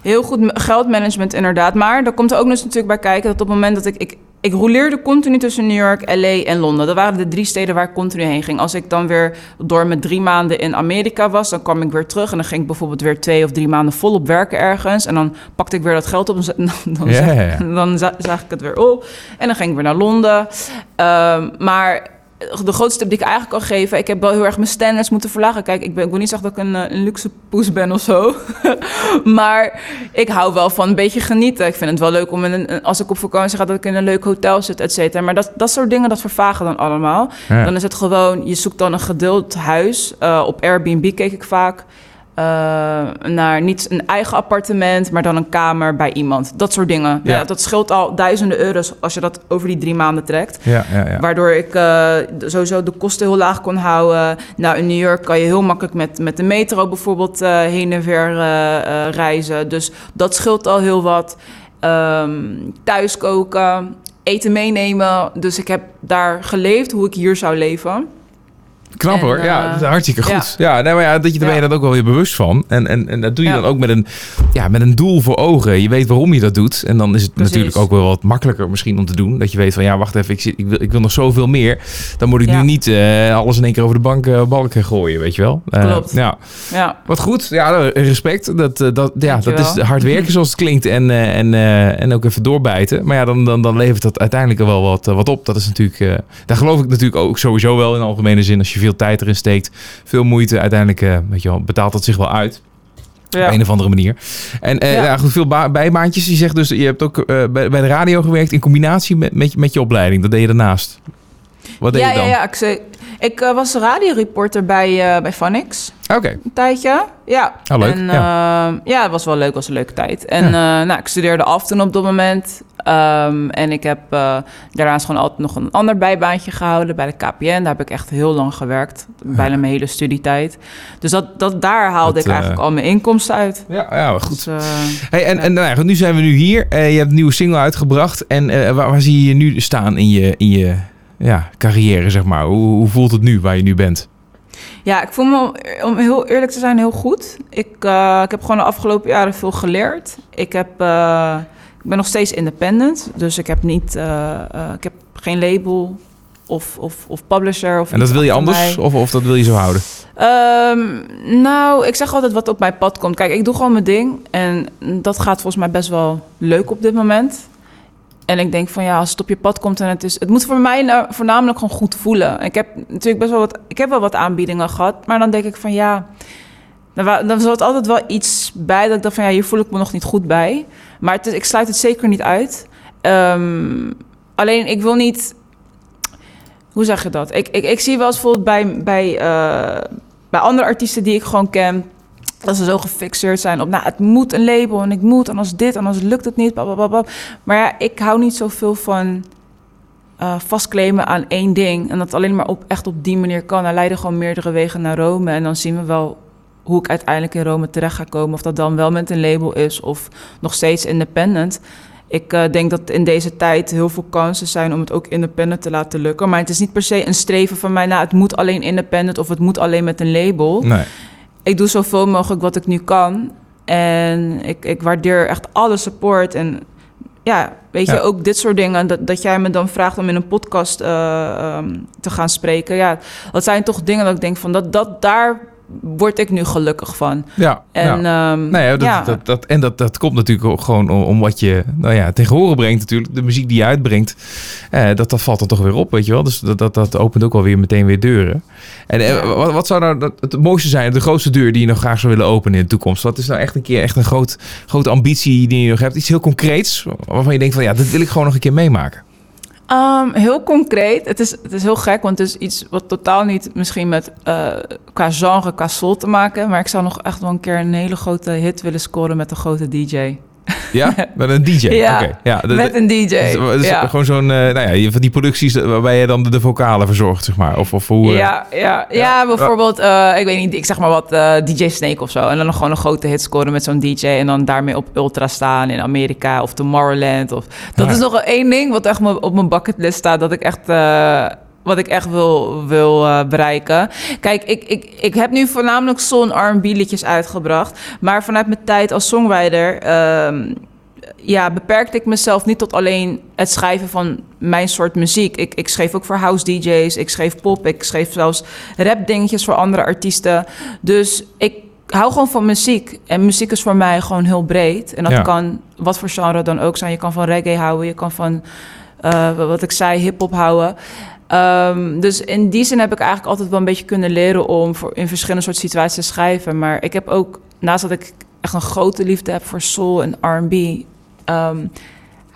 C: Heel goed me- geldmanagement inderdaad. Maar daar komt er ook dus natuurlijk bij kijken dat op het moment dat ik... ik ik roleerde continu tussen New York, LA en Londen. Dat waren de drie steden waar ik continu heen ging. Als ik dan weer door met drie maanden in Amerika was, dan kwam ik weer terug. En dan ging ik bijvoorbeeld weer twee of drie maanden volop werken ergens. En dan pakte ik weer dat geld op. En (laughs) dan, zag, dan zag ik het weer op. En dan ging ik weer naar Londen. Ehm, maar de grootste tip die ik eigenlijk kan geven... ik heb wel heel erg mijn standards moeten verlagen. Kijk, ik, ben, ik wil niet zeggen dat ik een, eh, een luxe poes ben of zo. (laughs) maar ik hou wel van een beetje genieten. Ik vind het wel leuk om in een, als ik op vakantie ga... dat ik in een leuk hotel zit, et cetera. Maar dat, dat soort dingen, dat vervagen dan allemaal.
A: Ja.
C: Dan is het gewoon, je zoekt dan een gedeeld huis. Eh, op Airbnb keek ik vaak. Eh, naar niet een eigen appartement, maar dan een kamer bij iemand. Dat soort dingen.
A: Ja.
C: Ja. dat scheelt al duizenden euro's als je dat over die drie maanden trekt.
A: Ja, ja, ja.
C: Waardoor ik eh, sowieso de kosten heel laag kon houden. Nou, in New York kan je heel makkelijk met, met de metro bijvoorbeeld eh, heen en weer reizen. Dus dat scheelt al heel wat. Ehm thuis koken, eten meenemen. Dus ik heb daar geleefd hoe ik hier zou leven.
A: Knap hoor, ja,
C: eh,
A: dat is hartstikke goed. Ja,
C: ja.
A: nee, maar ja, dat je, daar ben je dan ook wel weer bewust van. En, en, en dat doe je
C: Ja.
A: dan ook met een, ja, met een doel voor ogen. Je weet waarom je dat doet. En dan is het
C: Precies.
A: natuurlijk ook wel wat makkelijker misschien om te doen. Dat je weet van, ja, wacht even, ik, zit, ik, wil, ik wil nog zoveel meer. Dan moet ik nu niet eh, alles in één keer over de bank, eh, balken gooien, weet je wel. Eh,
C: Klopt.
A: Ja,
C: Ja,
A: wat goed. Ja, respect. Dat, dat, ja, dat is hard werken zoals het klinkt. En, eh, en, eh, en ook even doorbijten. Maar ja, dan, dan, dan levert dat uiteindelijk wel wat, wat op. Dat is natuurlijk, eh, daar geloof ik natuurlijk ook sowieso wel in algemene zin. Als je veel tijd erin steekt, veel moeite, uiteindelijk eh, weet je wel, betaalt dat zich wel uit.
C: ja.
A: Op een of andere manier. En eh,
C: Ja.
A: ja. goed, veel ba- bijbaantjes. Je zegt dus, je hebt ook eh, bij, bij de radio gewerkt in combinatie met, met, met je opleiding. Dat deed je daarnaast. Wat deed
C: ja,
A: je dan?
C: ja, ja. Ik, zei- ik eh, was radioreporter bij, eh bij Phonics.
A: Oké.
C: een tijdje. Ja.
A: Oh, leuk.
C: En,
A: Ja.
C: ja. ja, het was wel leuk, was een leuke tijd. En eh, nou, ik studeerde af toen op dat moment. Ehm, en ik heb eh, daarnaast gewoon altijd nog een ander bijbaantje gehouden bij de KPN. Daar heb ik echt heel lang gewerkt. Bijna mijn hele studietijd. Dus dat, dat, daar haalde
A: Dat,
C: ik eigenlijk
A: eh,
C: al mijn inkomsten uit.
A: Ja, ja, goed.
C: Dus, eh,
A: Hey, en, en nou nu zijn we nu hier. Eh, je hebt een nieuwe single uitgebracht. En eh, waar, waar zie je je nu staan in je, in je ja, carrière, zeg maar? Hoe, hoe voelt het nu waar je nu bent?
C: Ja, ik voel me, om heel eerlijk te zijn, heel goed. Ik, eh, ik heb gewoon de afgelopen jaren veel geleerd. Ik, heb, eh, ik ben nog steeds independent. Dus ik heb, niet, eh, ik heb geen label. of, of, of publisher. Of
A: En dat wil je anders of, of dat wil je zo houden?
C: Ehm, nou, ik zeg altijd wat op mijn pad komt. Kijk, ik doe gewoon mijn ding. En dat gaat volgens mij best wel leuk op dit moment. En ik denk van ja, als het op je pad komt en het is... Het moet voor mij nou voornamelijk gewoon goed voelen. Ik heb natuurlijk best wel wat... Ik heb wel wat aanbiedingen gehad. Maar dan denk ik van ja... Dan, dan zat altijd wel iets bij dat ik dacht van ja, hier voel ik me nog niet goed bij. Maar ik sluit het zeker niet uit. Ehm, alleen ik wil niet... Hoe zeg je dat? Ik, ik, ik zie wel eens bijvoorbeeld bij, bij, eh, bij andere artiesten die ik gewoon ken... dat ze zo gefixeerd zijn op... nou, het moet een label en ik moet en als dit en als lukt het niet. Blablabla. Maar ja, ik hou niet zoveel van vastclaimen aan één ding... en dat alleen maar op, echt op die manier kan. Er leiden gewoon meerdere wegen naar Rome... en dan zien we wel hoe ik uiteindelijk in Rome terecht ga komen. Of dat dan wel met een label is of nog steeds independent. Ik eh, denk dat in deze tijd heel veel kansen zijn om het ook independent te laten lukken. Maar het is niet per se een streven van mij, nou, het moet alleen independent of het moet alleen met een label.
A: Nee.
C: Ik doe zoveel mogelijk wat ik nu kan. En ik, ik waardeer echt alle support. En ja, weet
A: Ja.
C: je, ook dit soort dingen. Dat, dat jij me dan vraagt om in een podcast eh, ehm, te gaan spreken. Ja, dat zijn toch dingen dat ik denk van, dat, dat, daar word ik nu gelukkig van.
A: Ja,
C: En,
A: ja.
C: ehm,
A: Nee, dat,
C: ja.
A: dat, dat, en dat, dat komt natuurlijk ook gewoon om, om wat je nou ja, tegen horen brengt natuurlijk. De muziek die je uitbrengt, eh, dat, dat valt dan toch weer op, weet je wel. Dus dat, dat, dat opent ook alweer meteen weer deuren. En eh, wat, wat zou nou dat, het mooiste zijn, de grootste deur die je nog graag zou willen openen in de toekomst? Wat is nou echt een keer echt een groot, grote ambitie die je nog hebt? Iets heel concreets, waarvan je denkt van ja, dat wil ik gewoon nog een keer meemaken.
C: Ehm, heel concreet. Het is, het is heel gek, want het is iets wat totaal niet misschien met eh, qua genre, qua soul te maken. Maar ik zou nog echt wel een keer een hele grote hit willen scoren met een grote DJ.
A: Ja, (laughs) met een DJ.
C: Ja,
A: ja
C: met een DJ.
A: dus-
C: ja.
A: Gewoon zo'n, eh, nou ja, van die producties waarbij je dan de, de vocalen verzorgt, zeg maar. Of, of hoe... eh,
C: Ja, ja, ja, bijvoorbeeld, eh, ik weet niet, ik zeg maar wat, eh, DJ Snake of zo. En dan nog gewoon een grote hit scoren met zo'n DJ. En dan daarmee op Ultra staan in Amerika of Tomorrowland. Of, dat is nog één ding wat echt op mijn bucketlist staat. Dat ik echt, eh, wat ik echt wil, wil eh, bereiken. Kijk, ik, ik, ik heb nu voornamelijk en R&B liedjes uitgebracht. Maar vanuit mijn tijd als songwriter... ehm, ja, beperkte ik mezelf niet tot alleen het schrijven van mijn soort muziek. Ik, ik schreef ook voor house DJ's, ik schreef pop, ik schreef zelfs rap dingetjes voor andere artiesten. Dus ik hou gewoon van muziek. En muziek is voor mij gewoon heel breed. En dat
A: Ja.
C: kan wat voor genre dan ook zijn. Je kan van reggae houden, je kan van, eh, wat ik zei, hip-hop houden. Ehm, dus in die zin heb ik eigenlijk altijd wel een beetje kunnen leren om voor, in verschillende soorten situaties te schrijven. Maar ik heb ook, naast dat ik echt een grote liefde heb voor soul en R&B,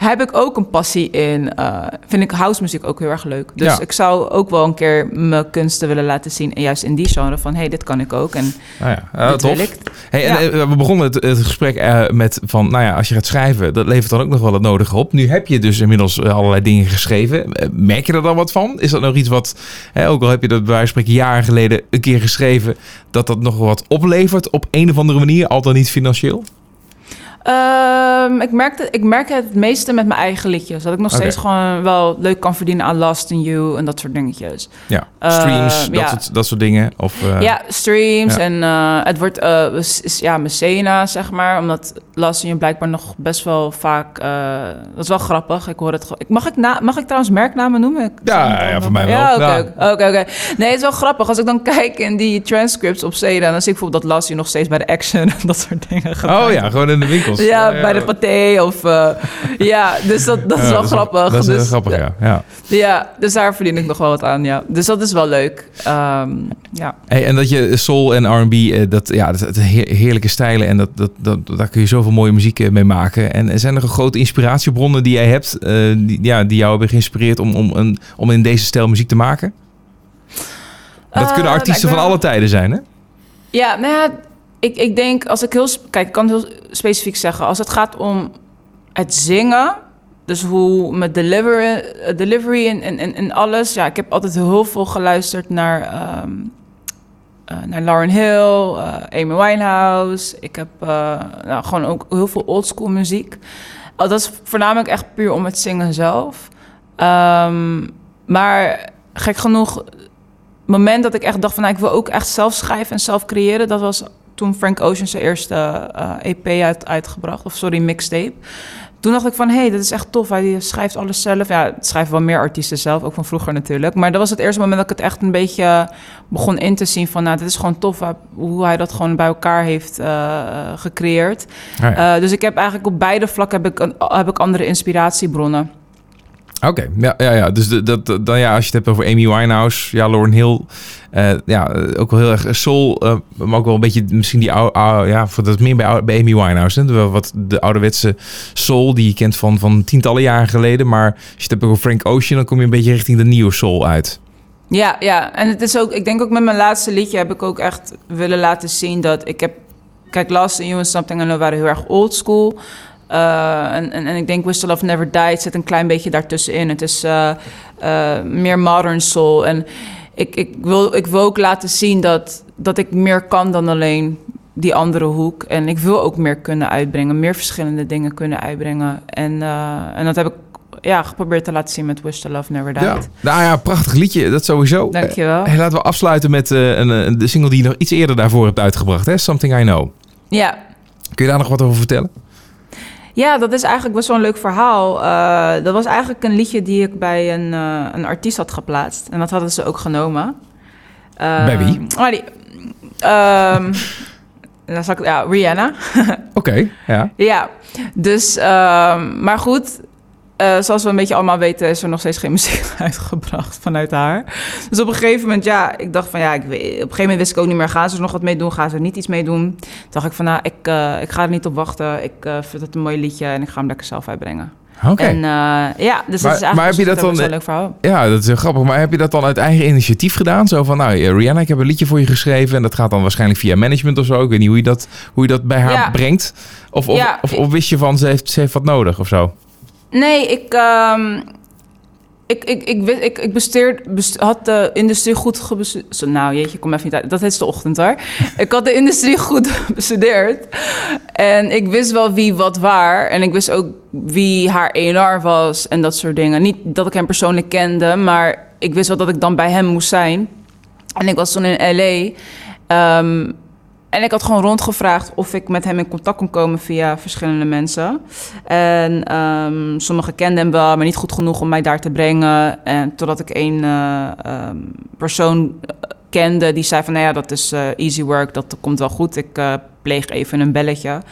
C: heb ik ook een passie in. eh, vind ik house muziek ook heel erg leuk. Dus
A: Ja.
C: ik zou ook wel een keer mijn kunsten willen laten zien. En juist in die genre van, hey, dit kan ik ook. En
A: Nou ja,
C: dit
A: tof.
C: wil ik.
A: Hey, en, eh, we begonnen het, het gesprek met van, nou ja, als je gaat schrijven, dat levert dan ook nog wel het nodige op. Nu heb je dus inmiddels allerlei dingen geschreven. Merk je er dan wat van? Is dat nog iets wat, hè, ook al heb je dat bij wijze van spreken jaren geleden een keer geschreven, dat dat nog wat oplevert op een of andere manier, al dan niet financieel?
C: Ehm, ik, merk het, ik merk het het meeste met mijn eigen liedjes. Dat ik nog steeds gewoon wel leuk kan verdienen aan Last in You en dat soort dingetjes.
A: Ja,
C: Eh,
A: streams, dat,
C: ja.
A: soort, dat soort dingen. Of, eh,
C: ja, streams
A: ja.
C: en eh, het wordt eh, is- is, ja, Mecena, zeg maar. Omdat Last in You blijkbaar nog best wel vaak... eh, dat is wel grappig. Ik hoor het ik- Mag ik, na, mag ik trouwens merknamen noemen? Ik-
A: Ja, ja, voor mij wel.
C: Ja, oké. Oké. Nee, het is wel grappig. Als ik dan kijk in die transcripts op Seda... dan zie ik bijvoorbeeld dat Last You nog steeds bij de Action... en dat soort dingen gebruikt.
A: Oh ja, gewoon in de winkels.
C: Ja, bij de paté of... eh, ja, dus dat, dat is wel grappig.
A: Dat is
C: dus,
A: grappig, ja. ja.
C: Ja, dus daar verdien ik nog wel wat aan, ja. Dus dat is wel leuk. Ehm, ja.
A: Hey, en dat je soul en R&B, eh, dat, ja, dat, dat heer- heerlijke stijlen en dat, dat, dat, daar kun je zoveel mooie muziek eh, mee maken. En zijn er grote inspiratiebronnen die jij hebt, eh, die, ja, die jou hebben geïnspireerd om, om, een, om in deze stijl muziek te maken? Dat kunnen artiesten
C: nou,
A: van alle tijden zijn, hè?
C: Ja, nou ja, ik, ik denk als ik heel... Kijk, ik kan heel specifiek zeggen. Als het gaat om het zingen... Dus hoe delivery, eh, delivery en, en, en, en alles. Ja, ik heb altijd heel veel geluisterd naar, ehm, eh, naar Lauren Hill, eh, Amy Winehouse. Ik heb nou, gewoon ook heel veel oldschool muziek. Oh, dat is voornamelijk echt puur om het zingen zelf. Ehm, maar gek genoeg, het moment dat ik echt dacht van... Nou, ik wil ook echt zelf schrijven en zelf creëren... dat was toen Frank Ocean zijn eerste eh, EP uit, uitgebracht. Of sorry, mixtape. Toen dacht ik van, hé, hey, dit is echt tof. Hij schrijft alles zelf. Ja, het schrijven wel meer artiesten zelf, ook van vroeger natuurlijk. Maar dat was het eerste moment dat ik het echt een beetje begon in te zien van... nou, dit is gewoon tof hoe hij dat gewoon bij elkaar heeft eh, gecreëerd.
A: Ah, ja.
C: Eh, dus ik heb eigenlijk op beide vlakken heb ik, een, heb ik andere inspiratiebronnen.
A: Oké, ja, ja, ja. Dus dat, dan, ja, als je het hebt over Amy Winehouse, ja, Lauren Hill, eh, ja, eh, ook wel heel erg soul, eh, maar ook wel een beetje misschien die oude, oude- ja, voor dat meer bij, bij Amy Winehouse, hè? Wat de ouderwetse soul die je kent van, van tientallen jaren geleden, maar als je het hebt over Frank Ocean, dan kom je een beetje richting de nieuwe soul uit.
C: Ja, ja. En het is ook, ik denk ook met mijn laatste liedje heb ik ook echt willen laten zien dat ik heb. Kijk, Last and You and Something I Know waren heel erg old school. Eh, en, en, en ik denk Whistle Love Never Died zit een klein beetje daartussenin. Het is eh, eh, meer modern soul. En ik, ik, wil, ik wil ook laten zien dat, dat ik meer kan dan alleen die andere hoek. En ik wil ook meer kunnen uitbrengen. Meer verschillende dingen kunnen uitbrengen. En, en dat heb ik ja, geprobeerd te laten zien met Whistle Love Never Died.
A: Ja. Nou ja, prachtig liedje, dat sowieso.
C: Dankjewel.
A: Eh, laten we afsluiten met een, een, de single die je nog iets eerder daarvoor hebt uitgebracht, hè? Something I Know.
C: Ja,
A: Kun je daar nog wat over vertellen?
C: Ja, dat is eigenlijk best wel een leuk verhaal. Eh, dat was eigenlijk een liedje die ik bij een, eh, een artiest had geplaatst. En dat hadden ze ook genomen. Eh,
A: Bij wie?
C: Maar die, ehm, (laughs) dan zal ik, ja, Rihanna. (laughs)
A: Oké, ja.
C: ja, dus, ehm, maar goed. Eh, zoals we een beetje allemaal weten, is er nog steeds geen muziek (laughs) uitgebracht vanuit haar. Dus op een gegeven moment, ja, ik dacht van ja, ik op een gegeven moment wist ik ook niet meer, gaan ze er nog wat mee doen, gaan ze er niet iets mee doen? Toen dacht ik van nou, ik, eh, ik ga er niet op wachten. Ik eh, vind het een mooi liedje en ik ga hem lekker zelf uitbrengen.
A: Oké.
C: En ja, dus
A: Maar-
C: dat is eigenlijk
A: maar heb je dat dan-
C: een leuk verhaal.
A: Ja, dat is heel grappig. Maar heb je dat dan uit eigen initiatief gedaan? Zo van, nou, Rihanna, ik heb een liedje voor je geschreven. En dat gaat dan waarschijnlijk via management of zo. Ik weet niet hoe je dat, hoe je dat bij haar
C: Ja.
A: brengt. Of, of,
C: Ja,
A: of, of wist je van, ze heeft, ze heeft wat nodig of zo?
C: Nee, ik, ehm, ik, ik, ik, ik, ik had de industrie goed gebestudeerd. Nou, jeetje, kom even niet uit. Dat is de ochtend hoor. (laughs) ik had de industrie goed (laughs) bestudeerd. En ik wist wel wie wat waar. En ik wist ook wie haar ENR was en dat soort dingen. Niet dat ik hem persoonlijk kende, maar ik wist wel dat ik dan bij hem moest zijn. En ik was toen in LA. Ehm, en ik had gewoon rondgevraagd of ik met hem in contact kon komen via verschillende mensen. En ehm sommigen kenden hem wel, maar niet goed genoeg om mij daar te brengen. En totdat ik één eh, ehm, persoon eh, kende die zei van... nou ja, dat is eh, easy work, dat komt wel goed. Ik pleeg even een belletje.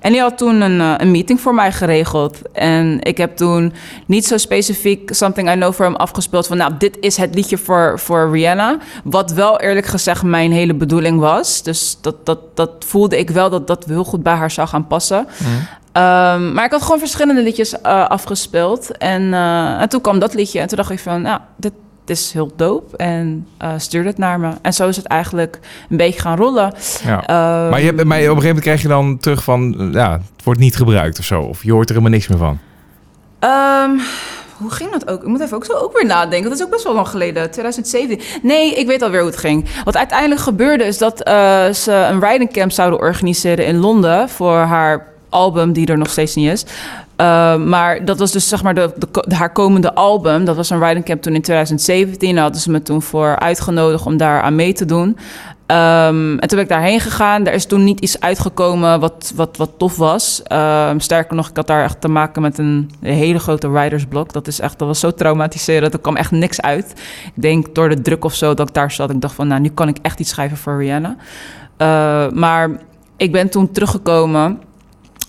C: En die had toen een, eh, een meeting voor mij geregeld. En ik heb toen niet zo specifiek Something I Know voor hem afgespeeld... van nou, dit is het liedje voor, voor Rihanna. Wat wel eerlijk gezegd mijn hele bedoeling was. Dus dat, dat, dat voelde ik wel dat dat heel goed bij haar zou gaan passen. Ehm, maar ik had gewoon verschillende liedjes eh, afgespeeld. En, eh, en toen kwam dat liedje. En toen dacht ik van, nou, dit is heel dope. En eh stuurde het naar me. En zo is het eigenlijk een beetje gaan rollen.
A: Ja.
C: Ehm,
A: maar, je, hebt- maar op een gegeven moment krijg je dan terug van, ja, het wordt niet gebruikt of zo. Of je hoort er helemaal niks meer van.
C: Ehm, hoe ging dat ook? Ik moet even ook zo ook weer nadenken. Dat is ook best wel lang geleden, 2017. Nee, ik weet alweer hoe het ging. Wat uiteindelijk gebeurde is dat eh, ze een riding camp zouden organiseren in Londen voor haar album, die er nog steeds niet is. Ehm, maar dat was dus zeg maar de, de, haar komende album. Dat was een riding camp toen in 2017. Daar hadden ze me toen voor uitgenodigd om daar aan mee te doen. Ehm, en toen ben ik daarheen gegaan. Er is toen niet iets uitgekomen wat, wat, wat tof was. Ehm, sterker nog, ik had daar echt te maken met een hele grote writersblok. Dat, is echt, dat was zo traumatiserend. Er kwam echt niks uit. Ik denk door de druk of zo dat ik daar zat. Ik dacht van, nou, nu kan ik echt iets schrijven voor Rihanna. Maar ik ben toen teruggekomen.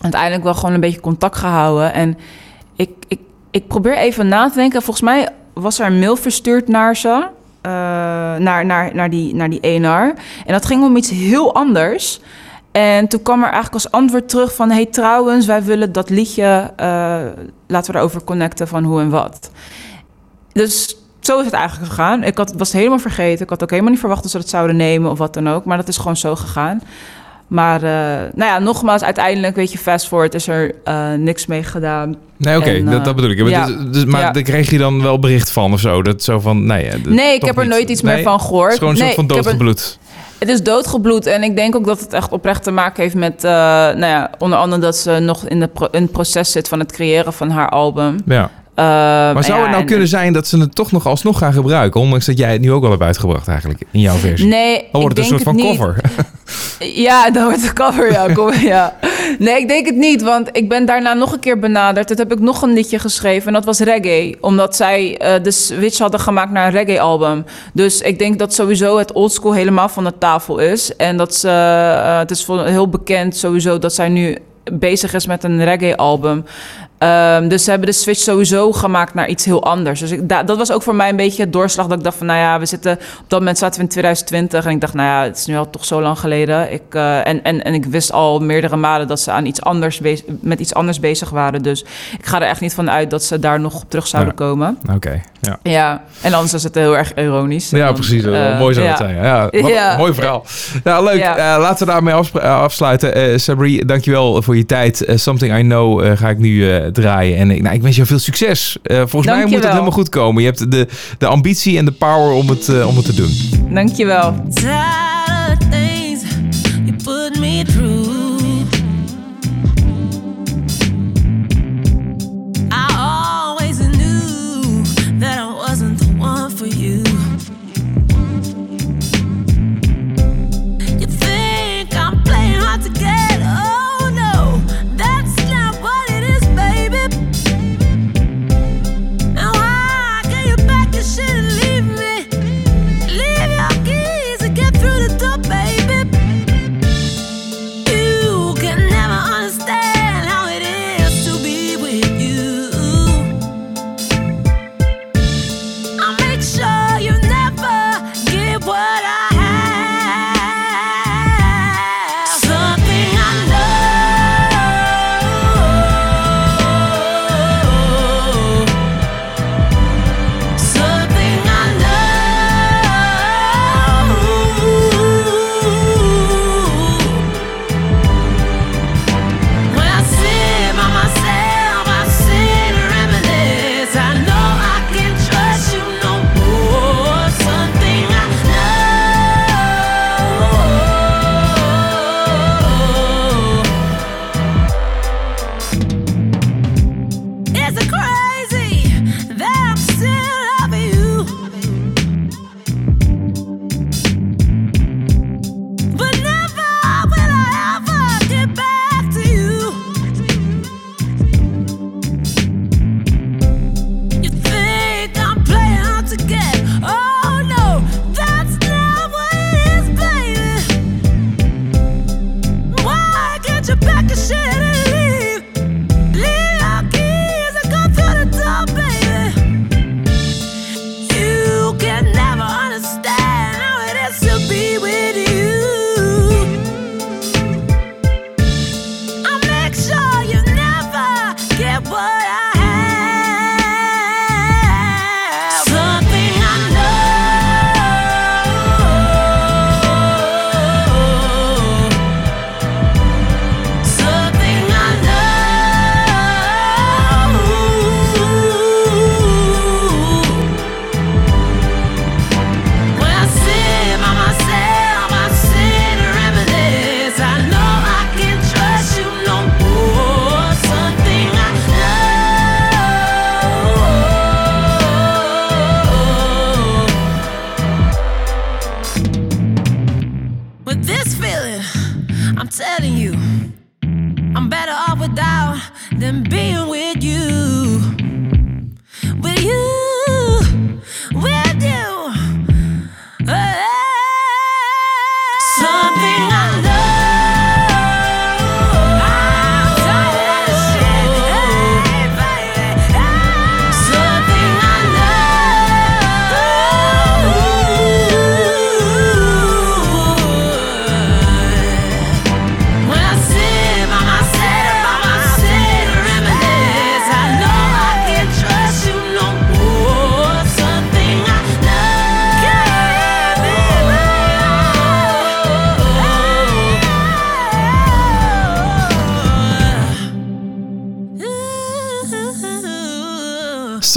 C: Uiteindelijk wel gewoon een beetje contact gehouden. En ik, ik, ik probeer even na te denken. Volgens mij was er een mail verstuurd naar ze. eh, naar, naar, naar, die, naar die ENR. En dat ging om iets heel anders. En toen kwam er eigenlijk als antwoord terug van... hey, trouwens, wij willen dat liedje... eh, laten we erover connecten van hoe en wat. Dus zo is het eigenlijk gegaan. Ik had, was helemaal vergeten. Ik had ook helemaal niet verwacht dat ze het zouden nemen of wat dan ook. Maar dat is gewoon zo gegaan. Maar eh, nou ja, nogmaals, uiteindelijk, weet je, fast forward is er eh, niks mee gedaan.
A: Nee, oké, dat,
C: eh,
A: dat bedoel ik. Maar,
C: ja.
A: dus, dus- maar
C: Ja.
A: daar kreeg je dan wel bericht van of zo? Dat zo van, nee,
C: Nee, ik heb er
A: niet.
C: nooit iets
A: Nee?
C: meer van
A: Het
C: gehoord.
A: is gewoon een
C: nee,
A: soort van doodgebloed.
C: Het is doodgebloed en ik denk ook dat het echt oprecht te maken heeft met, nou ja, onder andere dat ze nog in, de pro- in het proces zit van het creëren van haar album.
A: Ja.
C: Eh,
A: Maar zou
C: ja,
A: het nou
C: en-
A: kunnen zijn dat ze het toch nog alsnog gaan gebruiken? Ondanks dat jij het nu ook al hebt uitgebracht eigenlijk in jouw versie.
C: Nee,
A: Dan wordt
C: ik
A: het een soort van
C: het
A: cover. (laughs)
C: Ja, dat wordt de cover, ja. Kom, (laughs) ja. Nee, ik denk het niet, want ik ben daarna nog een keer benaderd. Toen heb ik nog een liedje geschreven en dat was reggae. Omdat zij eh, de switch hadden gemaakt naar een reggae-album. Dus ik denk dat sowieso het oldschool helemaal van de tafel is. En dat ze, eh, het is heel bekend sowieso dat zij nu bezig is met een reggae-album. Ehm, dus ze hebben de switch sowieso gemaakt naar iets heel anders. Dus ik, da- dat was ook voor mij een beetje het doorslag dat ik dacht van... nou ja, we zitten... op dat moment zaten we in 2020 en ik dacht... nou ja, het is nu al toch zo lang geleden. Ik, eh, en, en, en ik wist al meerdere malen dat ze aan iets anders bez- met iets anders bezig waren. Dus ik ga er echt niet van uit dat ze daar nog op terug zouden
A: Ja.
C: komen.
A: Oké, ja.
C: Ja, en anders is het heel erg ironisch.
A: Ja,
C: Dan,
A: precies. eh,
C: eh,
A: mooi zou het
C: ja.
A: zijn. Ja, mo-
C: Ja.
A: Mooi verhaal. Nou, leuk. Laten we daarmee afsluiten. Sabri, dankjewel voor je tijd. Something I Know ga ik nu draaien. En ik, nou, ik wens je veel succes. Eh, volgens mij moet het helemaal goed komen. Je hebt de, de ambitie en de power om het, eh, om het te doen.
C: Dankjewel.
B: Tired of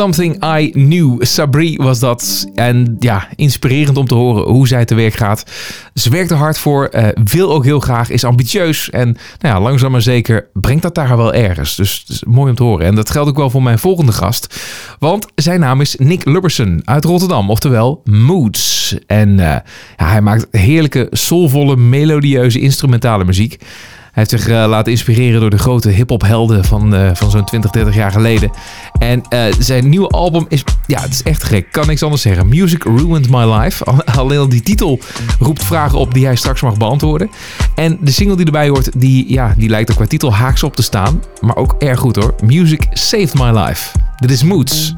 B: Something I
A: Knew. Sabri was dat. En ja, inspirerend om te horen hoe zij te werk gaat. Ze werkt er hard voor, eh, wil ook heel graag, is ambitieus. En nou ja, langzaam maar zeker brengt dat daar wel ergens. Dus mooi om te horen. En dat geldt ook wel voor mijn volgende gast. Want zijn naam is Nick Lubberson uit Rotterdam. Oftewel Moods. En eh, ja, hij maakt heerlijke, soulvolle, melodieuze instrumentale muziek. Hij heeft zich eh, laten inspireren door de grote hip-hop helden van, eh, van zo'n 20, 30 jaar geleden. En eh, zijn nieuwe album is, ja, het is echt gek. Kan niks anders zeggen. Music Ruined My Life. Al- Alleen al die titel roept vragen op die hij straks mag beantwoorden. En de single die erbij hoort, die, ja, die lijkt ook qua titel haaks op te staan. Maar ook erg goed hoor. Music Saved My Life. Dit is Moods.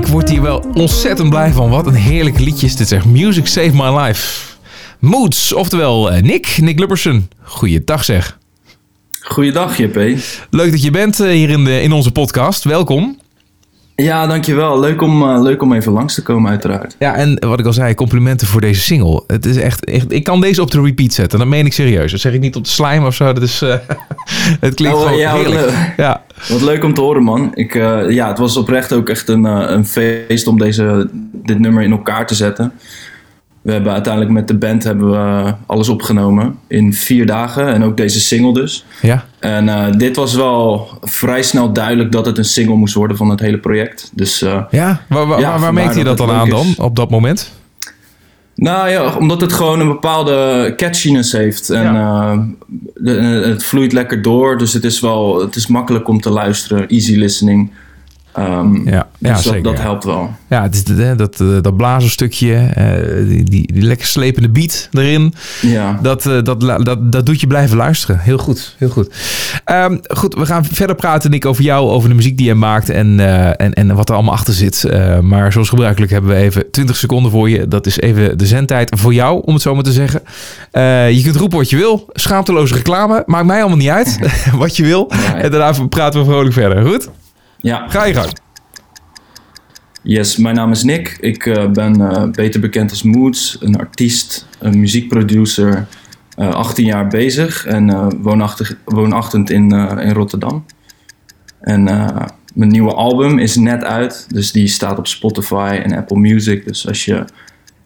A: Ik word hier wel ontzettend blij van. Wat een heerlijk liedje is dit zeg. Music Save My Life. Moods, oftewel eh, Nick, Nick Lubberson. Goeiedag zeg.
D: Goeiedag, JP.
A: Leuk dat je bent eh, hier in, de, in onze podcast. Welkom.
D: Ja, dankjewel. Leuk om, eh, leuk om even langs te komen, uiteraard.
A: Ja, en wat ik al zei, complimenten voor deze single. Het is echt, echt ik kan deze op de repeat zetten. Dat meen ik serieus. Dat zeg ik niet op de slijm of zo. Dat is, eh, (laughs) het klinkt
D: Oh,
A: gewoon
D: ja, wat
A: heerlijk.
D: leuk.
A: Ja.
D: Wat leuk om te horen, man. Ik, eh, ja, het was oprecht ook echt een, een feest om deze, dit nummer in elkaar te zetten. We hebben uiteindelijk met de band hebben we alles opgenomen in vier dagen. En ook deze single dus.
A: Ja?
D: En eh, dit was wel vrij snel duidelijk dat het een single moest worden van het hele project. Dus eh,
A: Ja? Waar, waar,
D: Ja,
A: waar
D: vandaar
A: merkte je dat
D: dat
A: dan aan dan, op dat moment?
D: Nou ja, omdat het gewoon een bepaalde catchiness heeft. En eh, de- eh, het vloeit lekker door. Dus het is wel het is makkelijk om te luisteren. Easy listening. Ehm,
A: Ja, ja
D: dus
A: zeker.
D: dat, dat
A: ja.
D: helpt wel.
A: Ja, het is dat, dat, eh, dat blazerstukje, eh, die, die, die lekker slepende beat erin.
D: Ja.
A: Dat, eh, dat, dat, dat doet je blijven luisteren. Heel goed, heel goed. Ehm, goed, we gaan verder praten, Nick, over jou, over de muziek die je maakt en, en, en wat er allemaal achter zit. Maar zoals gebruikelijk hebben we even 20 seconden voor je. Dat is even de zendtijd voor jou, om het zo maar te zeggen. Je kunt roepen wat je wil. Schaamteloze reclame. Maakt mij allemaal niet uit (laughs) wat je wil. En daarna praten we vrolijk verder. Goed?
D: Ja.
A: Ga je gang.
D: Yes, mijn naam is Nick. Ik eh, ben eh, beter bekend als Moods, een artiest, een muziekproducer, eh 18 jaar bezig en woonachtig, woonachtend in, in Rotterdam. En mijn nieuwe album is net uit, dus die staat op Spotify en Apple Music. Dus als je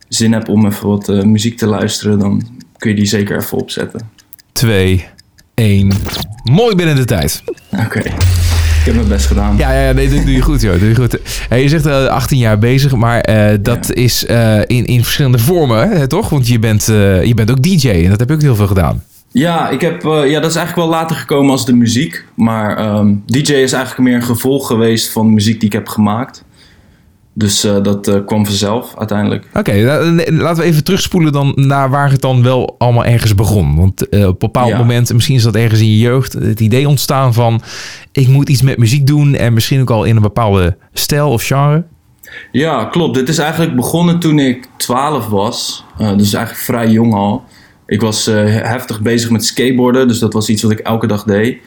D: zin hebt om even wat muziek te luisteren, dan kun je die zeker even opzetten.
A: 2, 1. Mooi binnen de tijd.
D: Oké, ik heb mijn best gedaan.
A: Ja, ja, nee, dat doe je goed, joh. Doe je goed. Hey, je zegt eh, 18 jaar bezig, maar eh, dat
D: Ja.
A: is eh, in, in verschillende vormen, hè, toch? Want je bent, eh, je bent ook DJ en dat heb je ook heel veel gedaan.
D: Ja, ik heb, eh, ja, dat is eigenlijk wel later gekomen als de muziek. Maar ehm, DJ is eigenlijk meer een gevolg geweest van de muziek die ik heb gemaakt. Dus eh, dat eh, kwam vanzelf uiteindelijk.
A: Oké, nee, laten we even terugspoelen dan naar waar het dan wel allemaal ergens begon. Want eh, op een bepaald
D: Ja.
A: moment, misschien is dat ergens in je jeugd, het idee ontstaan van ik moet iets met muziek doen en misschien ook al in een bepaalde stijl of genre.
D: Ja, klopt. Dit is eigenlijk begonnen toen ik 12 was. Eh, dus eigenlijk vrij jong al. Ik was eh, heftig bezig met skateboarden, dus dat was iets wat ik elke dag deed.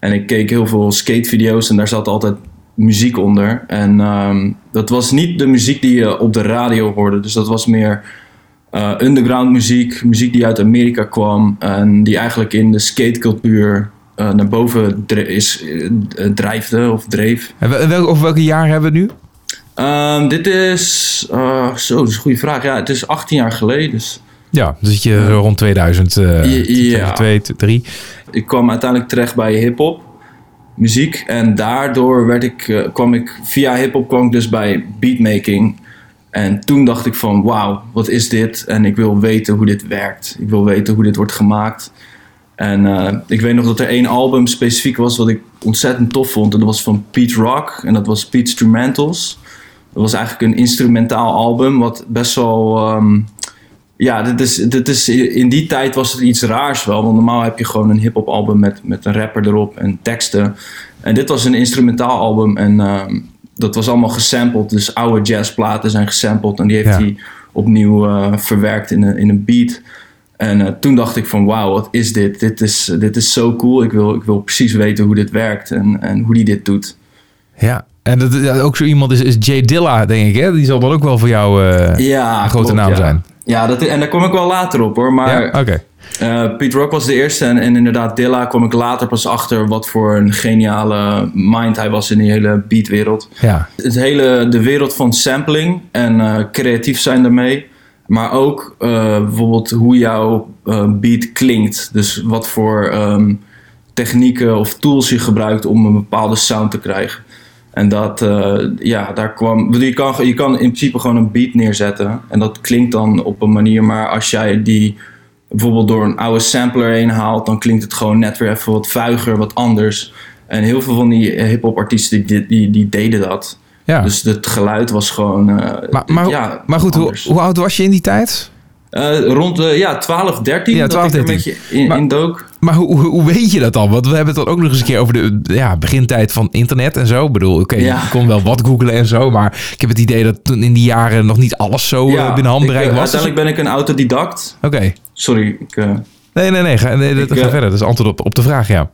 D: En ik keek heel veel skatevideo's en daar zat altijd muziek onder. En ehm, dat was niet de muziek die je op de radio hoorde. Dus dat was meer eh, underground muziek, muziek die uit Amerika kwam. En die eigenlijk in de skatecultuur eh, naar boven is, eh, drijfde of dreef.
A: En wel- over welke jaar hebben we het nu?
D: Ehm, dit is. zo, dat is een goede vraag. Ja, het is 18 jaar geleden. Dus
A: Ja, dus zit je rond 2000, eh
D: Ja, ja.
A: 2002, 2003.
D: ik kwam uiteindelijk terecht bij hip-hop muziek. En daardoor werd ik, eh, kwam ik. Via hip-hop kwam dus bij beatmaking. En toen dacht ik van wauw, wat is dit? En ik wil weten hoe dit werkt. Ik wil weten hoe dit wordt gemaakt. En eh, ik weet nog dat er één album specifiek was wat ik ontzettend tof vond. En dat was van Pete Rock. En dat was Pete Instrumentals. Dat was eigenlijk een instrumentaal album. Wat best wel. ehm, ja, dit is, dit is, in die tijd was het iets raars wel. Want normaal heb je gewoon een hip-hop album met, met een rapper erop en teksten. En dit was een instrumentaal album. En ehm, dat was allemaal gesampled. Dus oude jazzplaten zijn gesampled. En die heeft
A: Ja.
D: hij opnieuw eh, verwerkt in een, in een beat. En eh, toen dacht ik van wauw, wat is dit? Dit is, dit is zo cool. Ik wil, ik wil precies weten hoe dit werkt en, en hoe die dit doet.
A: Ja, en dat, ook zo iemand is, is Jay Dilla, denk ik. Hè? Die zal dan ook wel voor jou eh,
D: Ja,
A: een grote
D: klopt,
A: naam
D: ja.
A: zijn.
D: Ja, dat, en daar kom ik wel later op hoor. Maar
A: ja.
D: Eh, Pete Rock was de eerste en, en inderdaad Dilla kwam ik later pas achter wat voor een geniale mind hij was in die hele beatwereld.
A: Ja,
D: Het hele, de wereld van sampling en eh, creatief zijn daarmee. Maar ook bijvoorbeeld hoe jouw beat klinkt. Dus wat voor ehm, technieken of tools je gebruikt om een bepaalde sound te krijgen. En dat, eh, ja, daar kwam. Je kan, je kan in principe gewoon een beat neerzetten. En dat klinkt dan op een manier. Maar als jij die bijvoorbeeld door een oude sampler heen haalt, dan klinkt het gewoon net weer even wat vuiger, wat anders. En heel veel van die hip-hop artiesten die, die, die deden dat.
A: ja.
D: Dus het geluid was gewoon. eh,
A: maar, maar,
D: ja,
A: maar goed, hoe, hoe oud was je in die tijd?
D: Eh, rond ja, 12, 13.
A: Ja, 12,
D: dat ik er
A: 13.
D: een beetje in,
A: Maar-
D: in dook.
A: Maar hoe, hoe, weet je dat dan? Want we hebben het dan ook nog eens een keer over de ja, begintijd van internet en zo. Ik bedoel, oké,
D: Ja.
A: je kon wel wat googlen en zo. Maar ik heb het idee dat toen in die jaren nog niet alles zo eh, binnen handbereik
D: ik, eh,
A: was. Dus-
D: Uiteindelijk ben ik een autodidact.
A: Oké.
D: Sorry, ik, eh,
A: Nee, nee, nee. Ga, nee dat,
D: Ik,
A: ga verder. Dat is antwoord op, op de vraag, ja.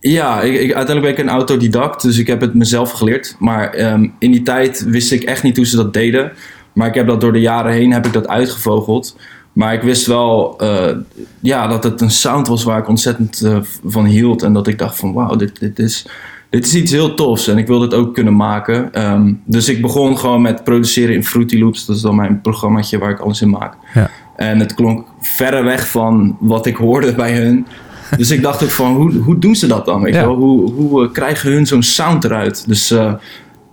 D: Ja, ik, ik- uiteindelijk ben ik een autodidact, dus ik heb het mezelf geleerd. Maar ehm, in die tijd wist ik echt niet hoe ze dat deden. Maar ik heb dat door de jaren heen heb ik dat uitgevogeld. Maar ik wist wel eh, ja, dat het een sound was waar ik ontzettend eh, van hield. En dat ik dacht van wauw, dit, dit, is, dit is iets heel tofs en ik wil dit ook kunnen maken. Ehm, dus ik begon gewoon met produceren in Fruity Loops. Dat is dan mijn programmaatje waar ik alles in maak.
A: Ja.
D: En het klonk verre weg van wat ik hoorde bij hun. Dus ik dacht ook van, hoe, hoe doen ze dat dan? Weet
A: Ja.
D: wel? Hoe, hoe eh, krijgen hun zo'n sound eruit? Dus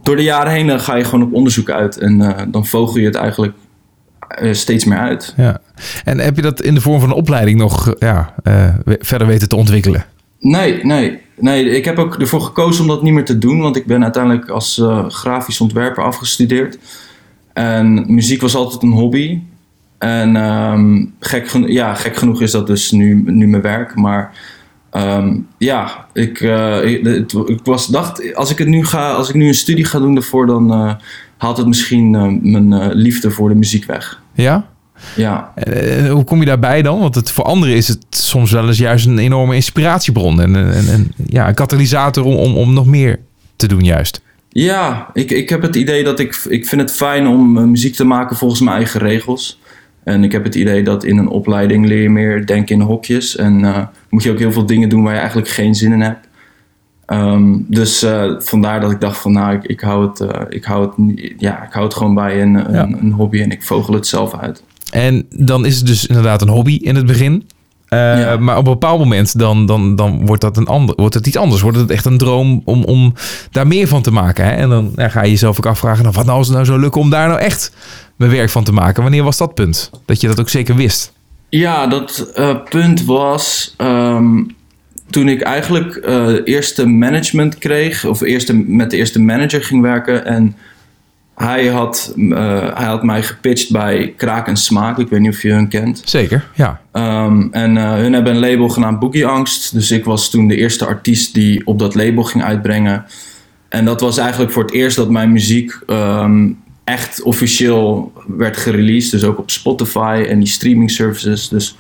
D: door de jaren heen ga je gewoon op onderzoek uit. En dan vogel je het eigenlijk steeds meer uit.
A: Ja. En heb je dat in de vorm van een opleiding nog eh, ja, eh, verder weten te ontwikkelen?
D: Nee, nee, nee. Ik heb ook ervoor gekozen om dat niet meer te doen. Want ik ben uiteindelijk als eh, grafisch ontwerper afgestudeerd. En muziek was altijd een hobby. En ehm, gek, ja, gek genoeg is dat dus nu, nu mijn werk. Maar ehm, ja, ik, eh, ik, het- ik was, dacht, als ik, het nu ga, als ik nu een studie ga doen daarvoor, dan eh, haalt het misschien eh, mijn eh, liefde voor de muziek weg.
A: Ja?
D: Ja,
A: En, hoe kom je daarbij dan? Want het, voor anderen is het soms wel eens juist een enorme inspiratiebron. En, en, en ja, een katalysator om, om, om nog meer te doen juist.
D: Ja, ik, ik heb het idee dat ik, ik vind het fijn om eh, muziek te maken volgens mijn eigen regels. En ik heb het idee dat in een opleiding leer je meer denken in hokjes. En eh, moet je ook heel veel dingen doen waar je eigenlijk geen zin in hebt. Ehm, dus eh, vandaar dat ik dacht van nou, ik, ik, hou het, eh, ik, hou het, ja, ik hou het gewoon bij een, een,
A: Ja.
D: een hobby en ik vogel het zelf uit.
A: En dan is het dus inderdaad een hobby in het begin. Eh,
D: Ja.
A: Maar op een bepaald moment dan, dan, dan wordt, dat een ander, wordt het iets anders. Wordt het echt een droom om, om daar meer van te maken. Hè? En dan ja, ga je jezelf ook afvragen, nou, wat nou als het nou zo lukken om daar nou echt mijn werk van te maken? Wanneer was dat punt? Dat je dat ook zeker wist.
D: Ja, dat punt was ehm, toen ik eigenlijk eh eerste management kreeg, of eerste, met de eerste manager ging werken. En hij had, eh, hij had mij gepitcht bij Kraak en Smaak. Ik weet niet of je hun kent.
A: Zeker, ja.
D: Ehm, en eh, hun hebben een label genaamd Boogie Angst. Dus ik was toen de eerste artiest die op dat label ging uitbrengen. En dat was eigenlijk voor het eerst dat mijn muziek ehm, echt officieel werd gereleased. Dus ook op Spotify en die streaming services. Dus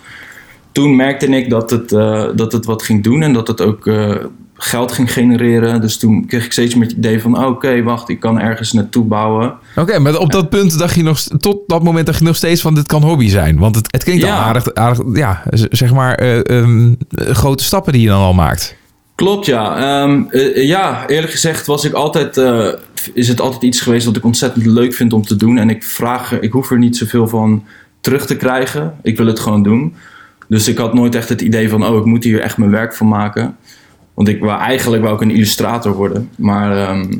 D: toen merkte ik dat het, eh, dat het wat ging doen en dat het ook eh, geld ging genereren. Dus toen kreeg ik steeds meer het idee van: oh, oké, wacht, ik kan ergens naartoe bouwen.
A: Oké, maar op dat punt dacht je nog, tot dat moment dacht je nog steeds van dit kan hobby zijn. Want het, het klinkt al
D: Ja.
A: aardig, aardig, ja, zeg maar, eh, ehm, eh, grote stappen die je dan al maakt.
D: Klopt, ja. Ehm, eh, ja, eerlijk gezegd was ik altijd, is het altijd iets geweest wat ik ontzettend leuk vind om te doen. En ik vraag, ik hoef er niet zoveel van terug te krijgen. Ik wil het gewoon doen. Dus ik had nooit echt het idee van, oh, ik moet hier echt mijn werk van maken. Want ik wou eigenlijk wou ik een illustrator worden. Maar ehm,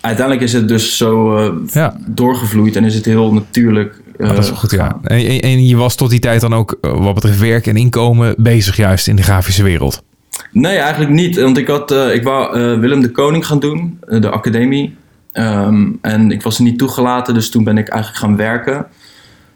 D: uiteindelijk is het dus zo eh,
A: Ja.
D: doorgevloeid en is het heel natuurlijk. eh,
A: Ah, dat is wel goed, ja. En, en- je was tot die tijd dan ook, eh, wat betreft werk en inkomen, bezig juist in de grafische wereld.
D: Nee, eigenlijk niet. Want ik, had, eh, ik wou eh, Willem de Koning gaan doen, eh, de academie. Ehm, en ik was er niet toegelaten, dus toen ben ik eigenlijk gaan werken.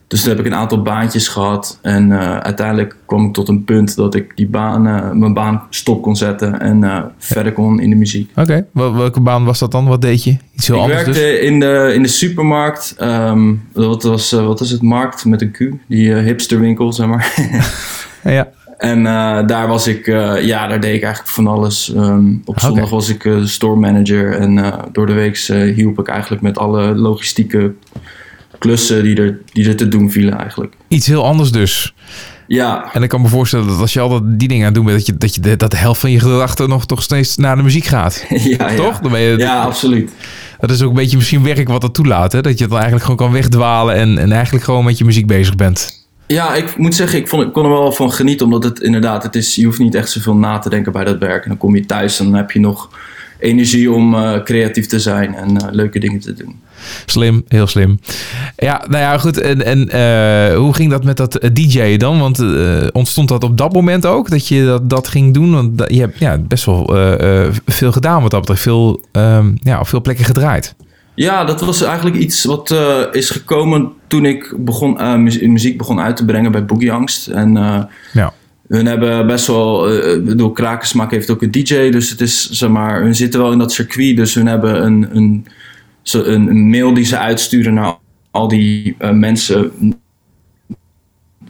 D: Dus toen heb ik een aantal baantjes gehad. En eh, uiteindelijk kwam ik tot een punt dat ik die baan, eh, mijn baan stop kon zetten en eh, verder kon in de muziek.
A: Oké, wel- welke baan was dat dan? Wat deed je? Iets heel
D: ik
A: anders
D: werkte
A: dus?
D: in, de, in de supermarkt. ehm, wat, was, wat is het? Markt met een Q. Die hipsterwinkel, zeg maar. (laughs)
A: Ja.
D: En daar was ik, ja, daar deed ik eigenlijk van alles. Ehm, op zondag was ik store manager en door de week hielp ik eigenlijk met alle logistieke klussen die er, die er te doen vielen eigenlijk.
A: Iets heel anders dus.
D: Ja,
A: En ik kan me voorstellen dat als je al dat die dingen aan het doen bent, dat, je, dat, je de, dat de helft van je gedachten nog toch steeds naar de muziek gaat. (laughs)
D: ja, ja.
A: Toch? Dan ben je,
D: Ja, absoluut.
A: Dat is ook een beetje misschien werk wat dat toelaat. Hè? Dat je dan eigenlijk gewoon kan wegdwalen en, en eigenlijk gewoon met je muziek bezig bent.
D: Ja, ik moet zeggen, ik, vond, ik kon er wel van genieten. Omdat het inderdaad, het is, je hoeft niet echt zoveel na te denken bij dat werk. En dan kom je thuis en dan heb je nog energie om eh, creatief te zijn en eh, leuke dingen te doen.
A: Slim, heel slim. Ja, nou ja, goed. En, en eh, hoe ging dat met dat eh, DJ'en dan? Want eh, ontstond dat op dat moment ook, dat je dat, dat ging doen? Want dat- je hebt ja, best wel veel gedaan wat dat betreft. Veel, ehm, ja, op veel plekken gedraaid.
D: Ja, dat was eigenlijk iets wat is gekomen toen ik begon, mu- muziek begon uit te brengen bij Boogie Angst. En
A: Ja.
D: hun hebben best wel, ik bedoel, Krakensmaak heeft ook een DJ, dus het is, zeg maar, hun zitten wel in dat circuit. Dus hun hebben een, een, zo- een, mail die ze uitsturen naar al die eh, mensen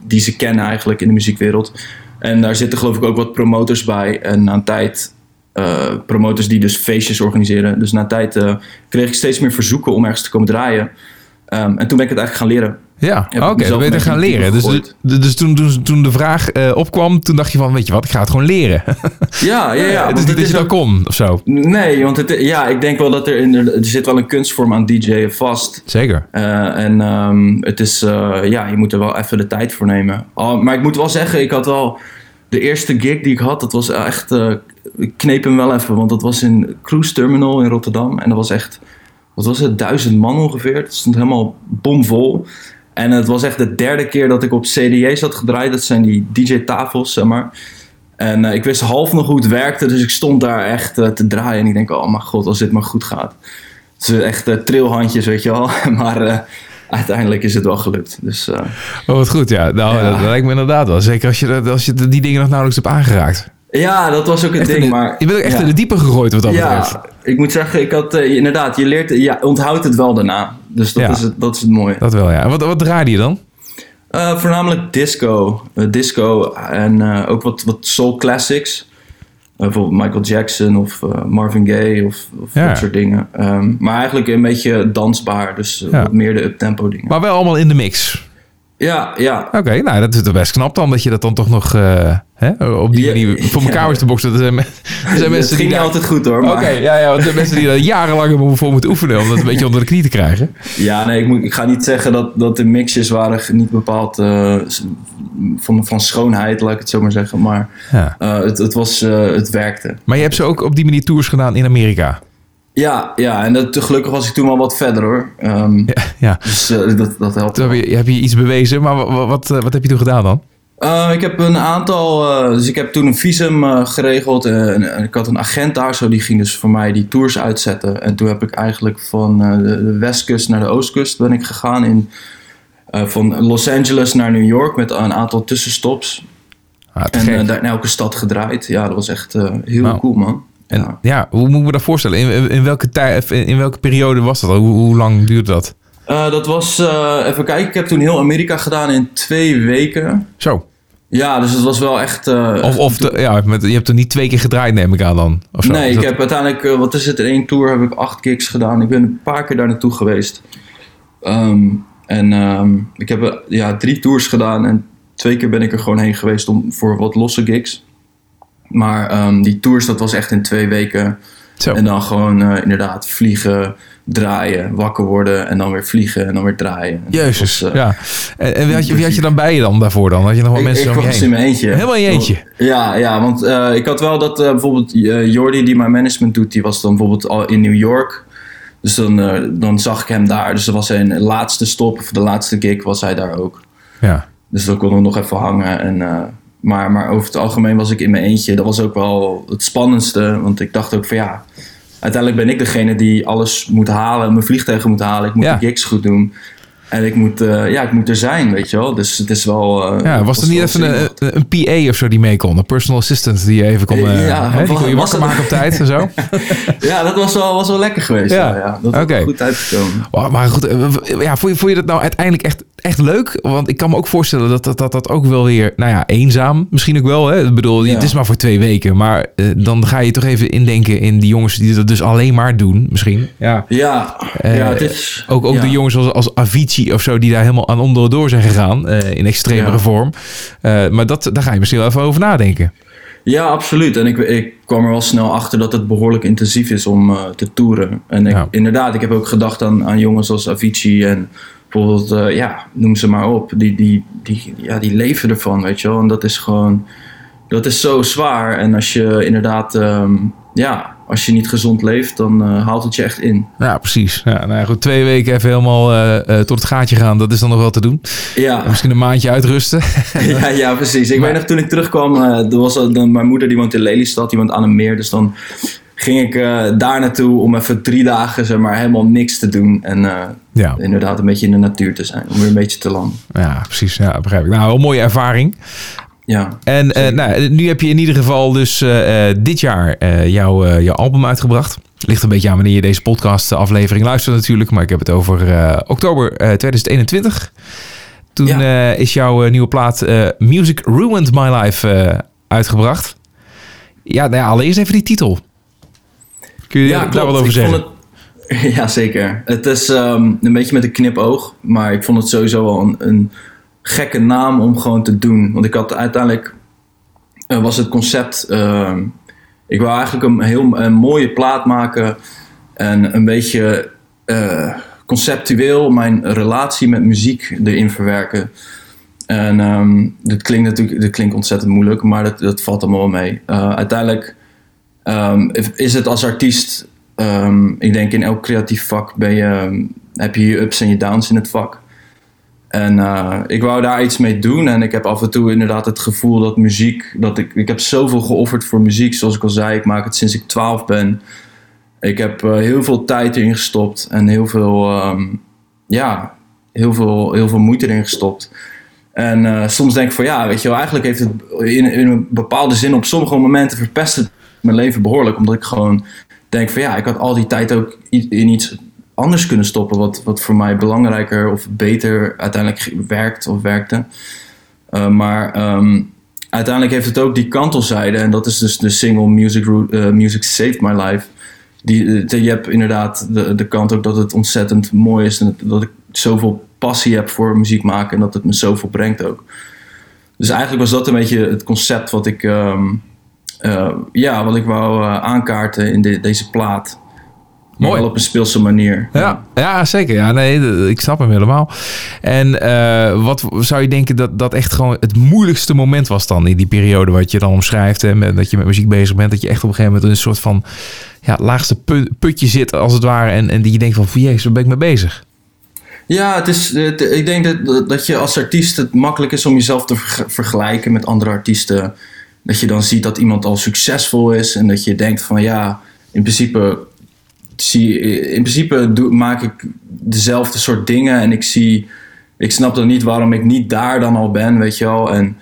D: die ze kennen eigenlijk in de muziekwereld. En daar zitten geloof ik ook wat promoters bij. En na een tijd, eh, promoters die dus feestjes organiseren. Dus na een tijd eh, kreeg ik steeds meer verzoeken om ergens te komen draaien. Ehm, en toen ben ik het eigenlijk gaan leren.
A: Ja, oké, dan ben je gaan leren. Dus, de- dus toen, toen, toen de vraag eh, opkwam, toen dacht je van, weet je wat, ik ga het gewoon leren. (laughs)
D: Ja, ja, ja.
A: het is niet dat je kon, of zo.
D: Nee, want het, ja, ik denk wel dat er, in, er zit wel een kunstvorm aan DJ'en vast.
A: Zeker.
D: Eh, en ehm, het is, eh, ja, je moet er wel even de tijd voor nemen. Oh, maar ik moet wel zeggen, ik had wel de eerste gig die ik had, dat was echt, ik kneep hem wel even, want dat was in Cruise Terminal in Rotterdam. En dat was echt, wat was het, duizend man ongeveer. Het stond helemaal bomvol. En het was echt de derde keer dat ik op CDJ's had gedraaid. Dat zijn die DJ-tafels, zeg maar. En eh, ik wist half nog hoe het werkte, dus ik stond daar echt eh, te draaien. En ik denk, oh mijn god, als dit maar goed gaat. Het is echt eh, trilhandjes, weet je wel. (laughs) maar uiteindelijk is het wel gelukt. Dus
A: Oh, wat goed, ja. Nou,
D: Ja.
A: Dat, lijkt me inderdaad wel. Zeker als je, als je die dingen nog nauwelijks hebt aangeraakt.
D: ja, dat was ook het
A: Echt
D: ding.
A: de-
D: Maar,
A: je bent ook echt
D: ja.
A: in de diepe gegooid wat dat betreft.
D: Ik moet zeggen, ik had eh, inderdaad, je leert, ja, onthoudt het wel daarna. Dus dat,
A: Ja.
D: is, het, dat is het mooie.
A: Dat wel, ja. Wat, wat draaide je dan?
D: Eh, voornamelijk disco. Eh, disco en ook wat, wat soul classics. Bijvoorbeeld Michael Jackson of Marvin Gaye of, of
A: Ja.
D: dat soort dingen. Ehm, maar eigenlijk een beetje dansbaar. Dus
A: Ja.
D: wat meer de uptempo dingen.
A: Maar wel allemaal in de mix.
D: Ja, ja.
A: Oké, nou, dat is toch best knap dan dat je dat dan toch nog eh, hè, op die
D: Ja,
A: manier (laughs) voor elkaar
D: ja.
A: te boksen. Er zijn, me- zijn
D: het
A: mensen
D: ging
A: die daar...
D: altijd goed hoor.
A: Oké, ja, ja, want er zijn mensen die daar jarenlang voor moeten oefenen om dat een beetje onder de knie te krijgen.
D: Ja, nee, ik, moet, ik ga niet zeggen dat, dat de mixjes waren niet bepaald eh, van, van schoonheid, laat ik het zo maar zeggen. Maar eh, het, het, was, het werkte.
A: Maar je hebt ze ook op die manier tours gedaan in Amerika.
D: Ja, ja en dat, gelukkig was ik toen al wat verder hoor. Ehm,
A: Ja, ja.
D: Dus eh, dat, dat helpt.
A: Toen heb je, heb je iets bewezen, maar wat, wat, wat heb je toen gedaan dan?
D: Eh, ik heb een aantal, eh, dus ik heb toen een visum eh, geregeld en, ik had een agent daar, zo die ging dus voor mij die tours uitzetten. En toen heb ik eigenlijk van eh, de, de westkust naar de oostkust ben ik gegaan in, eh, van Los Angeles naar New York met een aantal tussenstops.
A: Ah,
D: En eh, daar in elke stad gedraaid. Ja, dat was echt eh, heel
A: Nou.
D: cool man.
A: En
D: Ja.
A: ja. hoe moet ik me dat voorstellen? In, in, welke tijd, in, in welke periode was dat? Hoe, hoe lang duurde dat?
D: Eh, dat was, eh, even kijken, ik heb toen heel Amerika gedaan in twee weken.
A: Zo.
D: Ja, dus het was wel echt... eh,
A: Of, of de- ja, met, je hebt er niet twee keer gedraaid, neem ik aan dan. Of zo.
D: Nee,
A: Is
D: ik
A: dat-
D: heb uiteindelijk, wat is het, in één tour heb ik acht gigs gedaan. Ik ben een paar keer daar naartoe geweest. Ehm, en ehm, ik heb ja, drie tours gedaan en twee keer ben ik er gewoon heen geweest om, voor wat losse gigs. Maar ehm, die tours, dat was echt in twee weken.
A: Zo.
D: En dan gewoon eh, inderdaad vliegen, draaien, wakker worden en dan weer vliegen en dan weer draaien.
A: Jezus,
D: was, eh,
A: ja. En, en wie, had je, wie had je dan bij je dan daarvoor dan? Had je nog wel
D: ik,
A: mensen
D: ik
A: om je
D: was in mijn eentje.
A: Helemaal in je eentje?
D: Ja, ja want eh, ik had wel dat bijvoorbeeld Jordi, die mijn management doet, die was dan bijvoorbeeld al in New York. Dus dan, dan zag ik hem daar. Dus dat was zijn laatste stop, of de laatste gig was hij daar ook.
A: Ja.
D: Dus dan konden we nog even hangen. En, maar, maar over het algemeen was ik in mijn eentje. Dat was ook wel het spannendste. Want ik dacht ook van ja, uiteindelijk ben ik degene die alles moet halen. Mijn vliegtuigen moet halen. Ik moet
A: Ja.
D: de gigs goed doen. En ik moet, eh, ja, ik moet er zijn, weet je wel. Dus het is wel... eh,
A: ja, was er niet even een,
D: zenuwachtig.
A: een PA of zo die mee kon? Een personal assistant die je even kon... eh,
D: Ja,
A: hè, die kon je wakker maken op tijd en zo? (laughs)
D: Ja, dat was wel, was wel lekker geweest.
A: Ja.
D: Ja, ja. Dat wel goed uitgekomen.
A: Wow, maar goed, eh, ja, vond, je, vond je dat nou uiteindelijk echt, echt leuk? Want ik kan me ook voorstellen dat dat, dat, dat ook wel weer, nou ja, eenzaam misschien ook wel. Hè? Ik bedoel, het is maar voor twee weken. Maar eh, dan ga je toch even indenken in die jongens die dat dus alleen maar doen, misschien. Ja.
D: Ja,
A: Eh,
D: ja het is...
A: Ook, ook de jongens als, als Avicii of zo, die daar helemaal aan onderdoor zijn gegaan. eh, in extremere
D: Ja.
A: vorm. Eh, maar dat, daar ga je misschien wel even over nadenken.
D: Ja, absoluut. En ik, ik kwam er wel snel achter dat het behoorlijk intensief is om eh, te toeren. En ik,
A: Ja.
D: inderdaad, ik heb ook gedacht aan, aan jongens als Avicii en bijvoorbeeld, ja, noem ze maar op. Die, die, die, ja, die leven ervan, weet je wel. En dat is gewoon, dat is zo zwaar. En als je inderdaad, ehm, ja, als je niet gezond leeft, dan eh, haalt het je echt in.
A: Ja, precies. Ja, nou ja, goed, twee weken even helemaal eh, eh, tot het gaatje gaan, dat is dan nog wel te doen.
D: Ja.
A: En misschien een maandje uitrusten. (laughs)
D: Ja, ja, precies. Ik
A: Maar-
D: weet nog, toen ik terugkwam, er was dan, mijn moeder die woont in Lelystad, die woont aan een meer. Dus dan ging ik daar naartoe om even drie dagen zeg maar, helemaal niks te doen. En
A: ja.
D: inderdaad een beetje in de natuur te zijn, om weer een beetje te landen.
A: Ja, precies. Ja, begrijp ik. Nou, een mooie ervaring.
D: Ja,
A: En eh, nou, nu heb je in ieder geval dus eh, eh, dit jaar jouw, jouw album uitgebracht. Ligt een beetje aan wanneer je deze podcast aflevering luistert natuurlijk. Maar ik heb het over oktober eh, 2021. Toen
D: Ja.
A: is jouw nieuwe plaat Music Ruined My Life uitgebracht. Ja, nou ja, allereerst even die titel. Kun je
D: ja
A: daar wat over zeggen?
D: Het, (laughs) Ja, zeker. Het is ehm, een beetje met een knipoog. Maar ik vond het sowieso wel een, een gekke naam om gewoon te doen. Want ik had uiteindelijk... eh, was het concept... ehm, ik wou eigenlijk een heel mooie plaat maken. En een beetje eh, conceptueel mijn relatie met muziek erin verwerken. En ehm dat klinkt natuurlijk dat klinkt ontzettend moeilijk, maar dat, dat valt allemaal wel mee. Eh, uiteindelijk ehm, is het als artiest, ik denk in elk creatief vak ben je, heb je je ups en je downs in het vak. En eh, ik wou daar iets mee doen en ik heb af en toe inderdaad het gevoel dat muziek, dat ik, ik heb zoveel geofferd voor muziek, zoals ik al zei, ik maak het sinds ik 12 ben. Ik heb eh, heel veel tijd erin gestopt en heel veel, ehm, ja, heel veel, heel veel moeite erin gestopt. En eh, soms denk ik van ja, weet je wel, eigenlijk heeft het in, in een bepaalde zin op sommige momenten verpest het mijn leven behoorlijk. Omdat ik gewoon denk van ja, ik had al die tijd ook in iets anders kunnen stoppen. Wat, wat voor mij belangrijker of beter uiteindelijk werkt of werkte. Eh, maar ehm, uiteindelijk heeft het ook die kantelzijde. En dat is dus de single Music, eh, Music Saved My Life. Die, eh, je hebt inderdaad de, de kant ook dat het ontzettend mooi is. En dat- ik zoveel passie heb voor muziek maken. En dat het me zoveel brengt ook. Dus eigenlijk was dat een beetje het concept wat ik, ehm, eh, ja, wat ik wou aankaarten in de- deze plaat. Maar
A: Mooi.
D: wel op een speelse manier.
A: Ja, ja zeker. Ja, nee, ik snap hem helemaal. En eh, wat zou je denken dat dat echt gewoon het moeilijkste moment was dan in die periode wat je dan omschrijft en dat je met muziek bezig bent, dat je echt op een gegeven moment in een soort van ja, laagste pu- putje zit als het ware en, en die je denkt van, jezus, waar ben ik mee bezig?
D: Ja, het is, het- ik denk dat, dat je als artiest het makkelijk is om jezelf te verg- vergelijken met andere artiesten. Dat je dan ziet dat iemand al succesvol is en dat je denkt van ja, in principe, zie, in principe doe, maak ik dezelfde soort dingen en ik zie, ik snap dan niet waarom ik niet daar dan al ben, weet je wel. En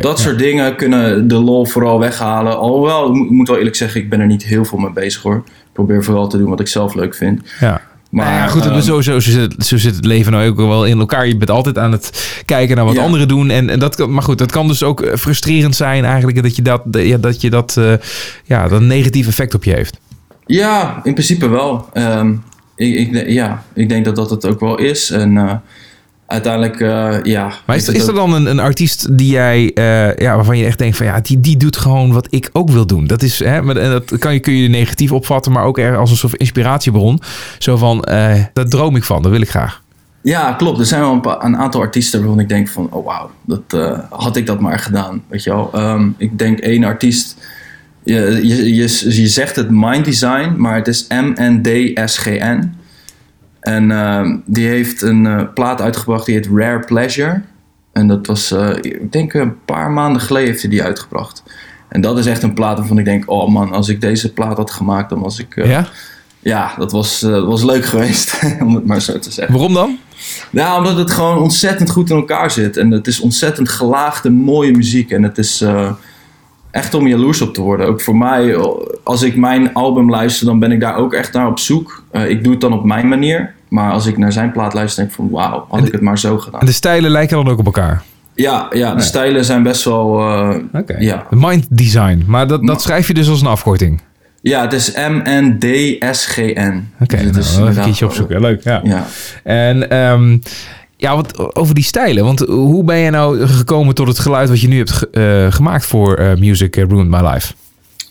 D: dat soort dingen kunnen de lol vooral weghalen. Alhoewel, ik moet- wel eerlijk zeggen, ik ben er niet heel veel mee bezig hoor. Ik probeer vooral te doen wat ik zelf leuk vind.
A: Ja.
D: Maar
A: Maar ja, goed, het
D: ehm,
A: is sowieso, zo, zit, zo zit het leven nou ook wel in elkaar. Je bent altijd aan het kijken naar wat
D: Ja.
A: anderen doen. En, en dat kan, maar goed, dat kan dus ook eh, frustrerend zijn eigenlijk dat je dat, ja, dat, je dat, eh, ja, dat een negatief effect op je heeft.
D: Ja, in principe wel. Ehm, ik, ik, ja, ik denk dat dat het ook wel is. En eh, uiteindelijk, eh, ja.
A: Maar is, er dan een, een artiest die jij, eh, ja, waarvan je echt denkt van ja, die, die doet gewoon wat ik ook wil doen. Dat is, hè, maar, en dat kan je, kun je negatief opvatten, maar ook er als een soort inspiratiebron. Zo van, daar droom ik van, dat wil ik graag.
D: Ja, klopt. Er zijn wel een, paar, een aantal artiesten waarvan ik denk van... Oh, wauw, dat, had ik dat maar gedaan, weet je wel. Ehm, ik denk één artiest... Je, je, je, je zegt het Mind Design, maar het is M-N-D-S-G-N. En ehm, die heeft een eh, plaat uitgebracht die heet Rare Pleasure. En dat was, eh, ik denk een paar maanden geleden heeft hij die uitgebracht. En dat is echt een plaat waarvan ik denk... Oh man, als ik deze plaat had gemaakt, dan was ik... eh,
A: Ja?
D: ja, dat was, dat was leuk geweest, (laughs) om het maar zo te zeggen.
A: Waarom dan?
D: Nou, omdat het gewoon ontzettend goed in elkaar zit. En het is ontzettend gelaagde, mooie muziek. En het is echt om jaloers op te worden. Ook voor mij, als ik mijn album luister, dan ben ik daar ook echt naar op zoek. Eh, ik doe het dan op mijn manier. Maar als ik naar zijn plaat luister, denk ik van wauw, had ik het maar zo
A: En
D: gedaan.
A: de stijlen lijken dan ook op elkaar.
D: Ja, ja de stijlen zijn best wel...
A: Oké.
D: Ja.
A: Mind design. Maar dat, dat schrijf je dus als een afkorting.
D: ja, het is M-N-D-S-G-N.
A: Oké,
D: Dus het
A: nou, een keertje opzoeken. Leuk, ja.
D: Ja.
A: En ehm, ja, wat over die stijlen. Want hoe ben je nou gekomen tot het geluid wat je nu hebt eh, gemaakt voor eh, Music Ruined My Life?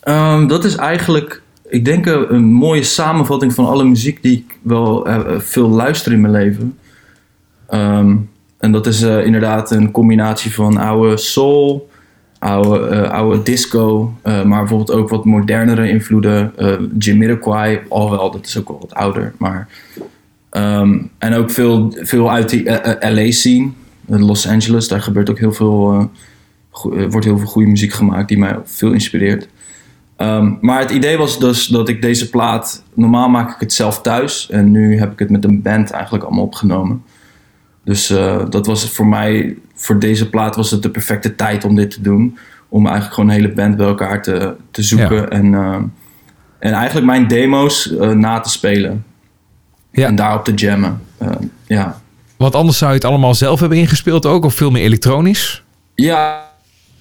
D: Ehm, dat is eigenlijk, ik denk, een, mooie samenvatting van alle muziek die ik wel eh, eh, veel luister in mijn leven. Ehm, en dat is eh, inderdaad een combinatie van oude soul, oude, eh, oude disco, eh, maar bijvoorbeeld ook wat modernere invloeden. eh Jamiroquai, al wel, dat is ook wel wat ouder. Maar, ehm, en ook veel, veel uit die eh, eh, LA scene, eh, Los Angeles, daar gebeurt ook heel veel, wordt heel veel goede muziek gemaakt die mij veel inspireert. Ehm, maar het idee was dus dat ik deze plaat... Normaal maak ik het zelf thuis. En nu heb ik het met een band eigenlijk allemaal opgenomen. Dus dat was het voor mij... Voor deze plaat was het de perfecte tijd om dit te doen. Om eigenlijk gewoon een hele band bij elkaar te, te zoeken.
A: Ja.
D: En, ehm, en eigenlijk mijn demo's na te spelen.
A: Ja.
D: En daarop te jammen. Eh, ja.
A: Want anders zou je het allemaal zelf hebben ingespeeld ook, of veel meer elektronisch.
D: Ja,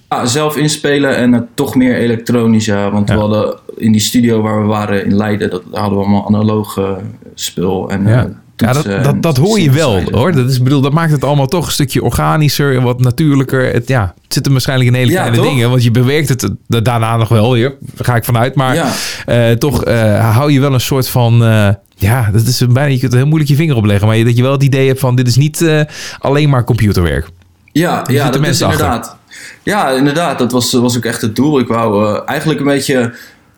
D: Ja, zelf inspelen en het toch meer elektronisch, ja. Want
A: Ja.
D: we hadden in die studio waar we waren in Leiden, dat hadden we allemaal analoog eh, spul. En,
A: Ja.
D: eh,
A: Ja, dat,
D: en
A: dat, dat hoor je wel hoor. Dat, is, bedoel, dat maakt het allemaal toch een stukje organischer en wat natuurlijker. Het, ja, het zit er waarschijnlijk in hele
D: Ja,
A: kleine
D: toch?
A: dingen. Want je bewerkt het eh, daarna nog wel weer. Daar ga ik vanuit. Maar
D: Ja.
A: eh, toch eh, hou je wel een soort van... eh, ja, dat is een bijna, je kunt er heel moeilijk je vinger op leggen. Maar je- dat je wel het idee hebt van... dit is niet eh, alleen maar computerwerk.
D: Ja, ja dat is
A: achter.
D: inderdaad. Ja, inderdaad. Dat was, was ook echt het doel. Ik wou eh, eigenlijk een beetje...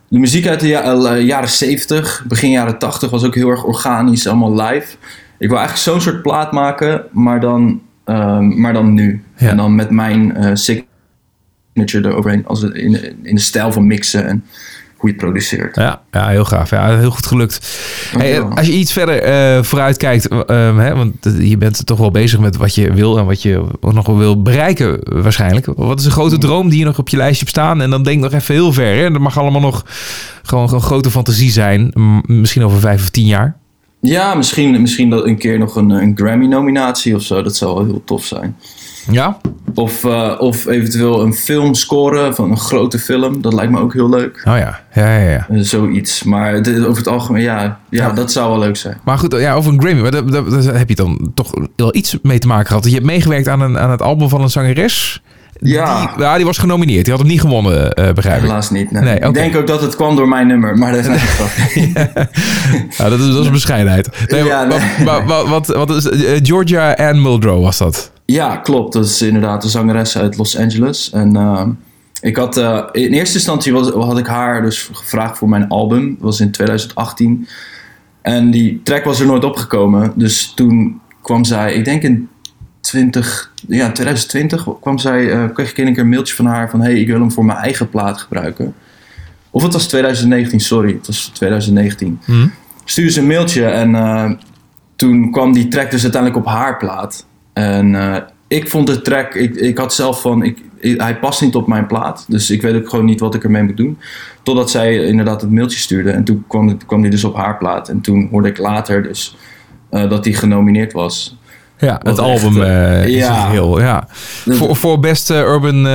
D: De muziek uit de ja- eh, jaren 70, begin jaren 80 was ook heel erg organisch, allemaal live. Ik wou eigenlijk zo'n soort plaat maken, maar dan, ehm, maar dan nu.
A: Ja.
D: En dan met mijn eh signature eroverheen, als in, in de stijl van mixen en hoe je het produceert.
A: Ja, ja heel gaaf. Ja, heel goed gelukt. Hey,
D: Dankjewel.
A: als je iets verder eh, vooruit kijkt, eh, hè, want je bent toch wel bezig met wat je wil en wat je nog wel wil bereiken waarschijnlijk. Wat is een grote droom die je nog op je lijstje hebt staan? En dan denk nog even heel ver. Hè? Dat mag allemaal nog gewoon, gewoon grote fantasie zijn. Misschien over vijf of tien jaar.
D: Ja, misschien, misschien dat een keer nog een, een Grammy-nominatie of zo. Dat zou wel heel tof zijn.
A: Ja?
D: Of, eh, of eventueel een film scoren van een grote film. Dat lijkt me ook heel leuk.
A: Oh ja, ja, ja. ja.
D: Eh, zoiets. Maar over het algemeen, ja, ja,
A: Ja.
D: dat zou wel leuk zijn.
A: Maar goed, ja, over een Grammy. Maar daar, daar- daar heb je dan toch wel iets mee te maken gehad. Je hebt meegewerkt aan, een, aan het album van een zangeres.
D: Ja.
A: Die, ja, die was genomineerd. Die had hem niet gewonnen, eh, begrijp ik.
D: Helaas niet. nee. Ik denk ook dat het kwam door mijn nummer, maar dat is. (laughs)
A: Ja, dat is, dat is bescheidenheid. Nee,
D: Ja, nee.
A: wat, wat, wat, wat is, Georgia Ann Muldrow was dat?
D: Ja, klopt. Dat is inderdaad een zangeres uit Los Angeles. En ehm, ik had, eh, in eerste instantie was, had ik haar dus gevraagd voor mijn album. Dat was in 2018. En die track was er nooit opgekomen. Dus toen kwam zij, ik denk in 20, ja, 2020 kwam zij, eh, kreeg ik een keer een mailtje van haar van... hey, ik wil hem voor mijn eigen plaat gebruiken. Of het was 2019, sorry. Het was 2019
A: Hm?
D: stuurde ze een mailtje en eh, toen kwam die track dus uiteindelijk op haar plaat. En eh, ik vond de track, ik, ik had zelf van, ik, ik- hij past niet op mijn plaat. Dus ik weet ook gewoon niet wat ik ermee moet doen. Totdat zij inderdaad het mailtje stuurde en toen kwam, het- kwam die dus op haar plaat. En toen hoorde ik later dus eh, dat die genomineerd was.
A: Ja, het album eh is
D: ja.
A: heel, ja. Voor, voor beste urban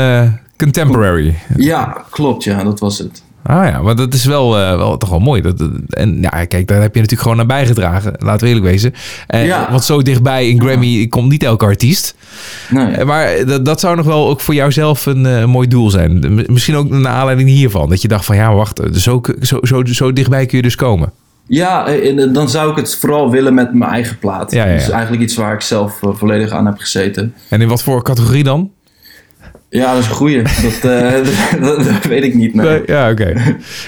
A: contemporary.
D: Ja, klopt ja, dat was het.
A: Ah ja, maar dat is wel, eh, wel toch wel mooi. Dat, dat- en ja, kijk, daar heb je natuurlijk gewoon aan bijgedragen. Laten we eerlijk wezen. En,
D: Ja.
A: Want zo dichtbij in Grammy komt niet elke artiest.
D: Nee.
A: Eh, Maar dat, dat zou nog wel ook voor jouzelf een eh, mooi doel zijn. Misschien ook naar aanleiding hiervan. Dat je dacht van ja, wacht, zo, zo, zo, zo dichtbij kun je dus komen.
D: Ja, en eh, dan zou ik het vooral willen met mijn eigen plaat.
A: Ja, ja, ja.
D: Dus eigenlijk iets waar ik zelf eh, volledig aan heb gezeten.
A: En in wat voor categorie dan?
D: Ja, dat is een goeie. (laughs) Dat, eh, (laughs) dat, dat weet ik niet. Nee.
A: Nee, ja, oké.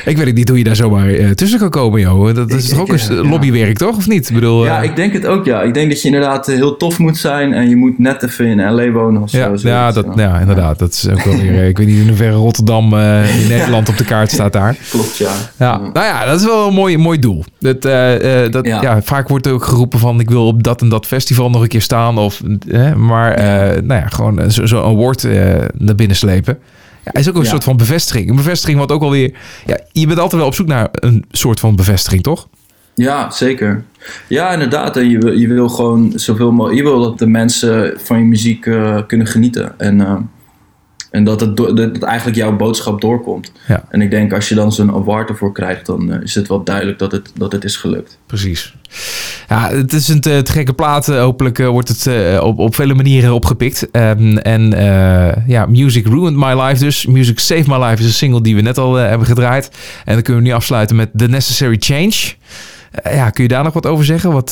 A: ik weet niet hoe je daar zomaar eh, tussen kan komen, joh. Dat is
D: Ik-
A: toch ook
D: ik,
A: een
D: ja.
A: lobbywerk, toch? Of niet? Ik bedoel,
D: Ja,
A: eh,
D: ik denk het ook, ja. Ik denk dat je inderdaad heel tof moet zijn en je moet net even in L.A. wonen of zo.
A: ja,
D: zoiets,
A: ja, dat, ja, inderdaad. Dat is ook wel weer... Ik weet niet in hoeverre Rotterdam in (laughs) Nederland op de kaart staat daar.
D: Klopt, ja.
A: Ja, nou ja, dat is wel een mooi, mooi doel. Dat, dat, ja. Vaak wordt er ook geroepen van ik wil op dat en dat festival nog een keer staan. Of, eh, maar nou ja, gewoon eh, zo- zo'n award naar binnen slepen. Ja, is ook een
D: Ja.
A: soort van bevestiging. Een bevestiging wat ook alweer... Ja, je bent altijd wel op zoek naar een soort van bevestiging, toch?
D: Ja, zeker. Ja, inderdaad. En je, wil- je wil gewoon zoveel mogelijk... Je wil dat de mensen van je muziek eh, kunnen genieten. En, eh, en dat, het dat het eigenlijk jouw boodschap doorkomt.
A: Ja.
D: En ik denk als je dan zo'n award ervoor krijgt... dan eh, is het wel duidelijk dat het, dat het is gelukt.
A: Precies. Ja, het is een te, te gekke plaat. Eh, Hopelijk eh, wordt het op, op vele manieren opgepikt. Ehm, en ja, Music Ruined My Life dus. Music Saved My Life is een single die we net al hebben gedraaid. En dan kunnen we nu afsluiten met The Necessary Change. Ja, kun je daar nog wat over zeggen? Wat,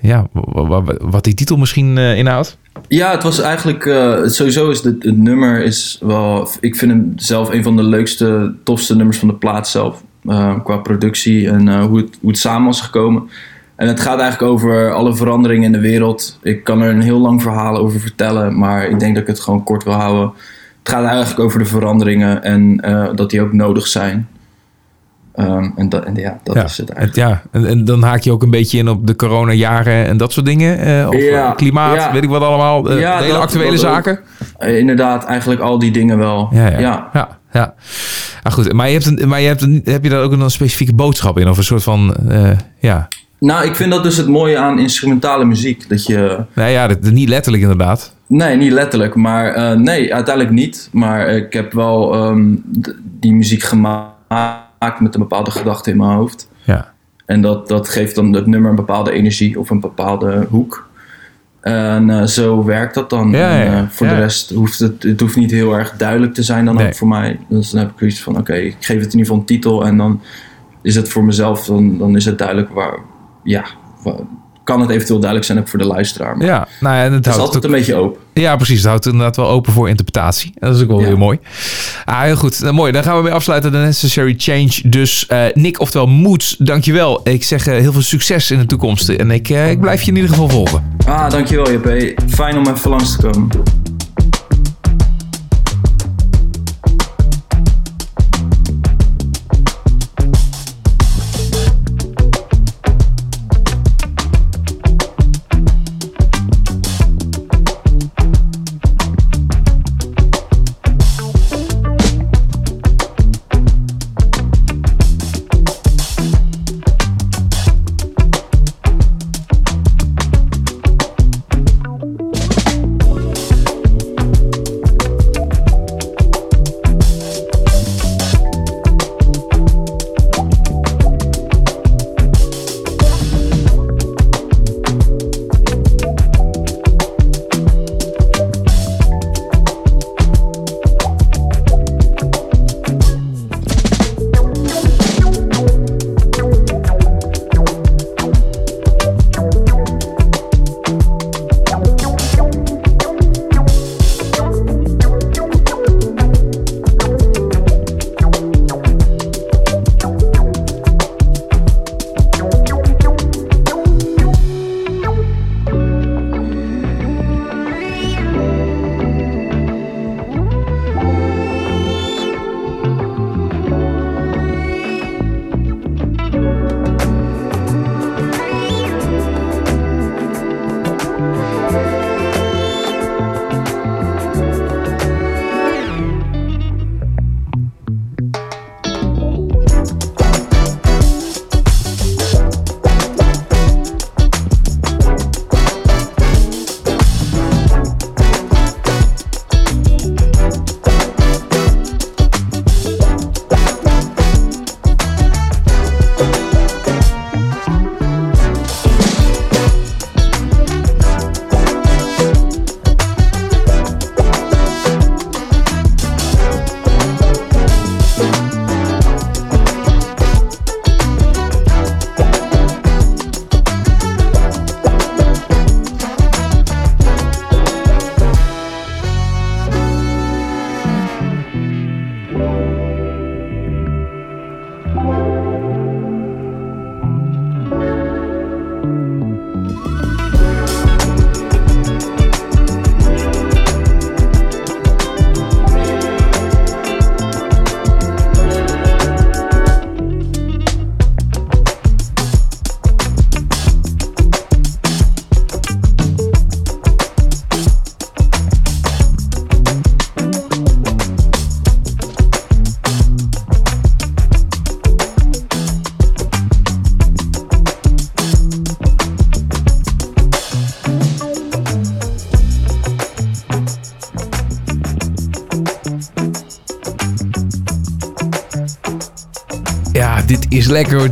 A: ja, wa- wa- wa- wat die titel misschien inhoudt?
D: Ja, het was eigenlijk... eh, sowieso is het, het nummer is wel... Ik vind hem zelf een van de leukste, tofste nummers van de plaat zelf. eh, qua productie en eh, hoe, het, hoe het samen was gekomen. En het gaat eigenlijk over alle veranderingen in de wereld. Ik kan er een heel lang verhaal over vertellen, maar ik denk dat ik het gewoon kort wil houden. Het gaat eigenlijk over de veranderingen en dat die ook nodig zijn. Ehm, en, ja, dat
A: ja,
D: is het eigenlijk.
A: ja, en, en dan haak je ook een beetje in op de coronajaren en dat soort dingen. eh, of
D: Ja,
A: eh, klimaat,
D: ja.
A: weet ik wat allemaal. eh,
D: Ja,
A: de hele
D: dat-
A: actuele
D: dat
A: zaken.
D: Eh, inderdaad, eigenlijk al die dingen wel.
A: Ja, ja.
D: ja.
A: ja. Ah, goed, maar, je hebt een, maar je hebt een, heb je daar ook een specifieke boodschap in? Of een soort van, eh, ja.
D: Nou, ik vind dat dus het mooie aan instrumentale muziek. Dat je,
A: Nou ja, dat, niet letterlijk inderdaad.
D: Nee, niet letterlijk. Maar eh, nee, uiteindelijk niet. Maar ik heb wel ehm, die muziek gemaakt met een bepaalde gedachte in mijn hoofd.
A: Ja.
D: En dat, dat geeft dan het nummer een bepaalde energie of een bepaalde hoek. En eh, zo werkt dat dan.
A: Ja,
D: En, eh,
A: ja.
D: voor
A: Ja.
D: de rest hoeft het, het hoeft niet heel erg duidelijk te zijn dan
A: Nee.
D: ook voor mij. Dus dan heb ik zoiets van, oké, ik geef het in ieder geval een titel. En dan is het voor mezelf, dan, dan is het duidelijk waar... Ja, wa- kan het eventueel duidelijk zijn ook voor de luisteraar. Maar
A: Ja, nou ja, en het
D: het is
A: houdt
D: altijd
A: ook-
D: een beetje open.
A: Ja, precies. Het houdt inderdaad wel open voor interpretatie. Dat is ook wel
D: Ja.
A: weer mooi. Ah, heel goed. Nou, mooi. Dan gaan we weer afsluiten. The Necessary Change. Dus eh, Nick, oftewel Moods, dankjewel. Ik zeg eh, heel veel succes in de toekomst. En ik, eh, ik blijf je in ieder geval volgen.
D: Ah, dankjewel JP. Fijn om even langs te komen.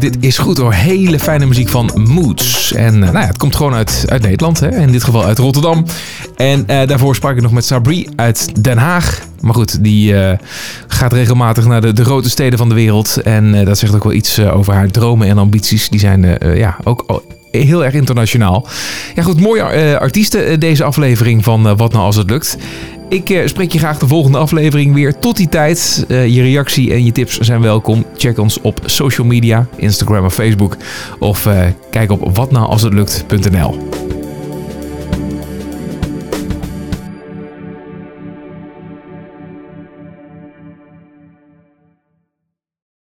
A: Dit is goed hoor. Hele fijne muziek van Moods. En eh, nou ja, het komt gewoon uit, uit Nederland. Hè? In dit geval uit Rotterdam. En eh, daarvoor sprak ik nog met Sabri uit Den Haag. Maar goed, die eh, gaat regelmatig naar de, de grote steden van de wereld. En eh, dat zegt ook wel iets over haar dromen en ambities. Die zijn ja, ook heel erg internationaal. Ja goed, mooie artiesten deze aflevering van Wat Nou Als Het Lukt. Ik eh, spreek je graag de volgende aflevering weer. Tot die tijd, eh, je reactie en je tips zijn welkom. Check ons op social media, Instagram of Facebook. Of eh, kijk op watnoualshetlukt.nl.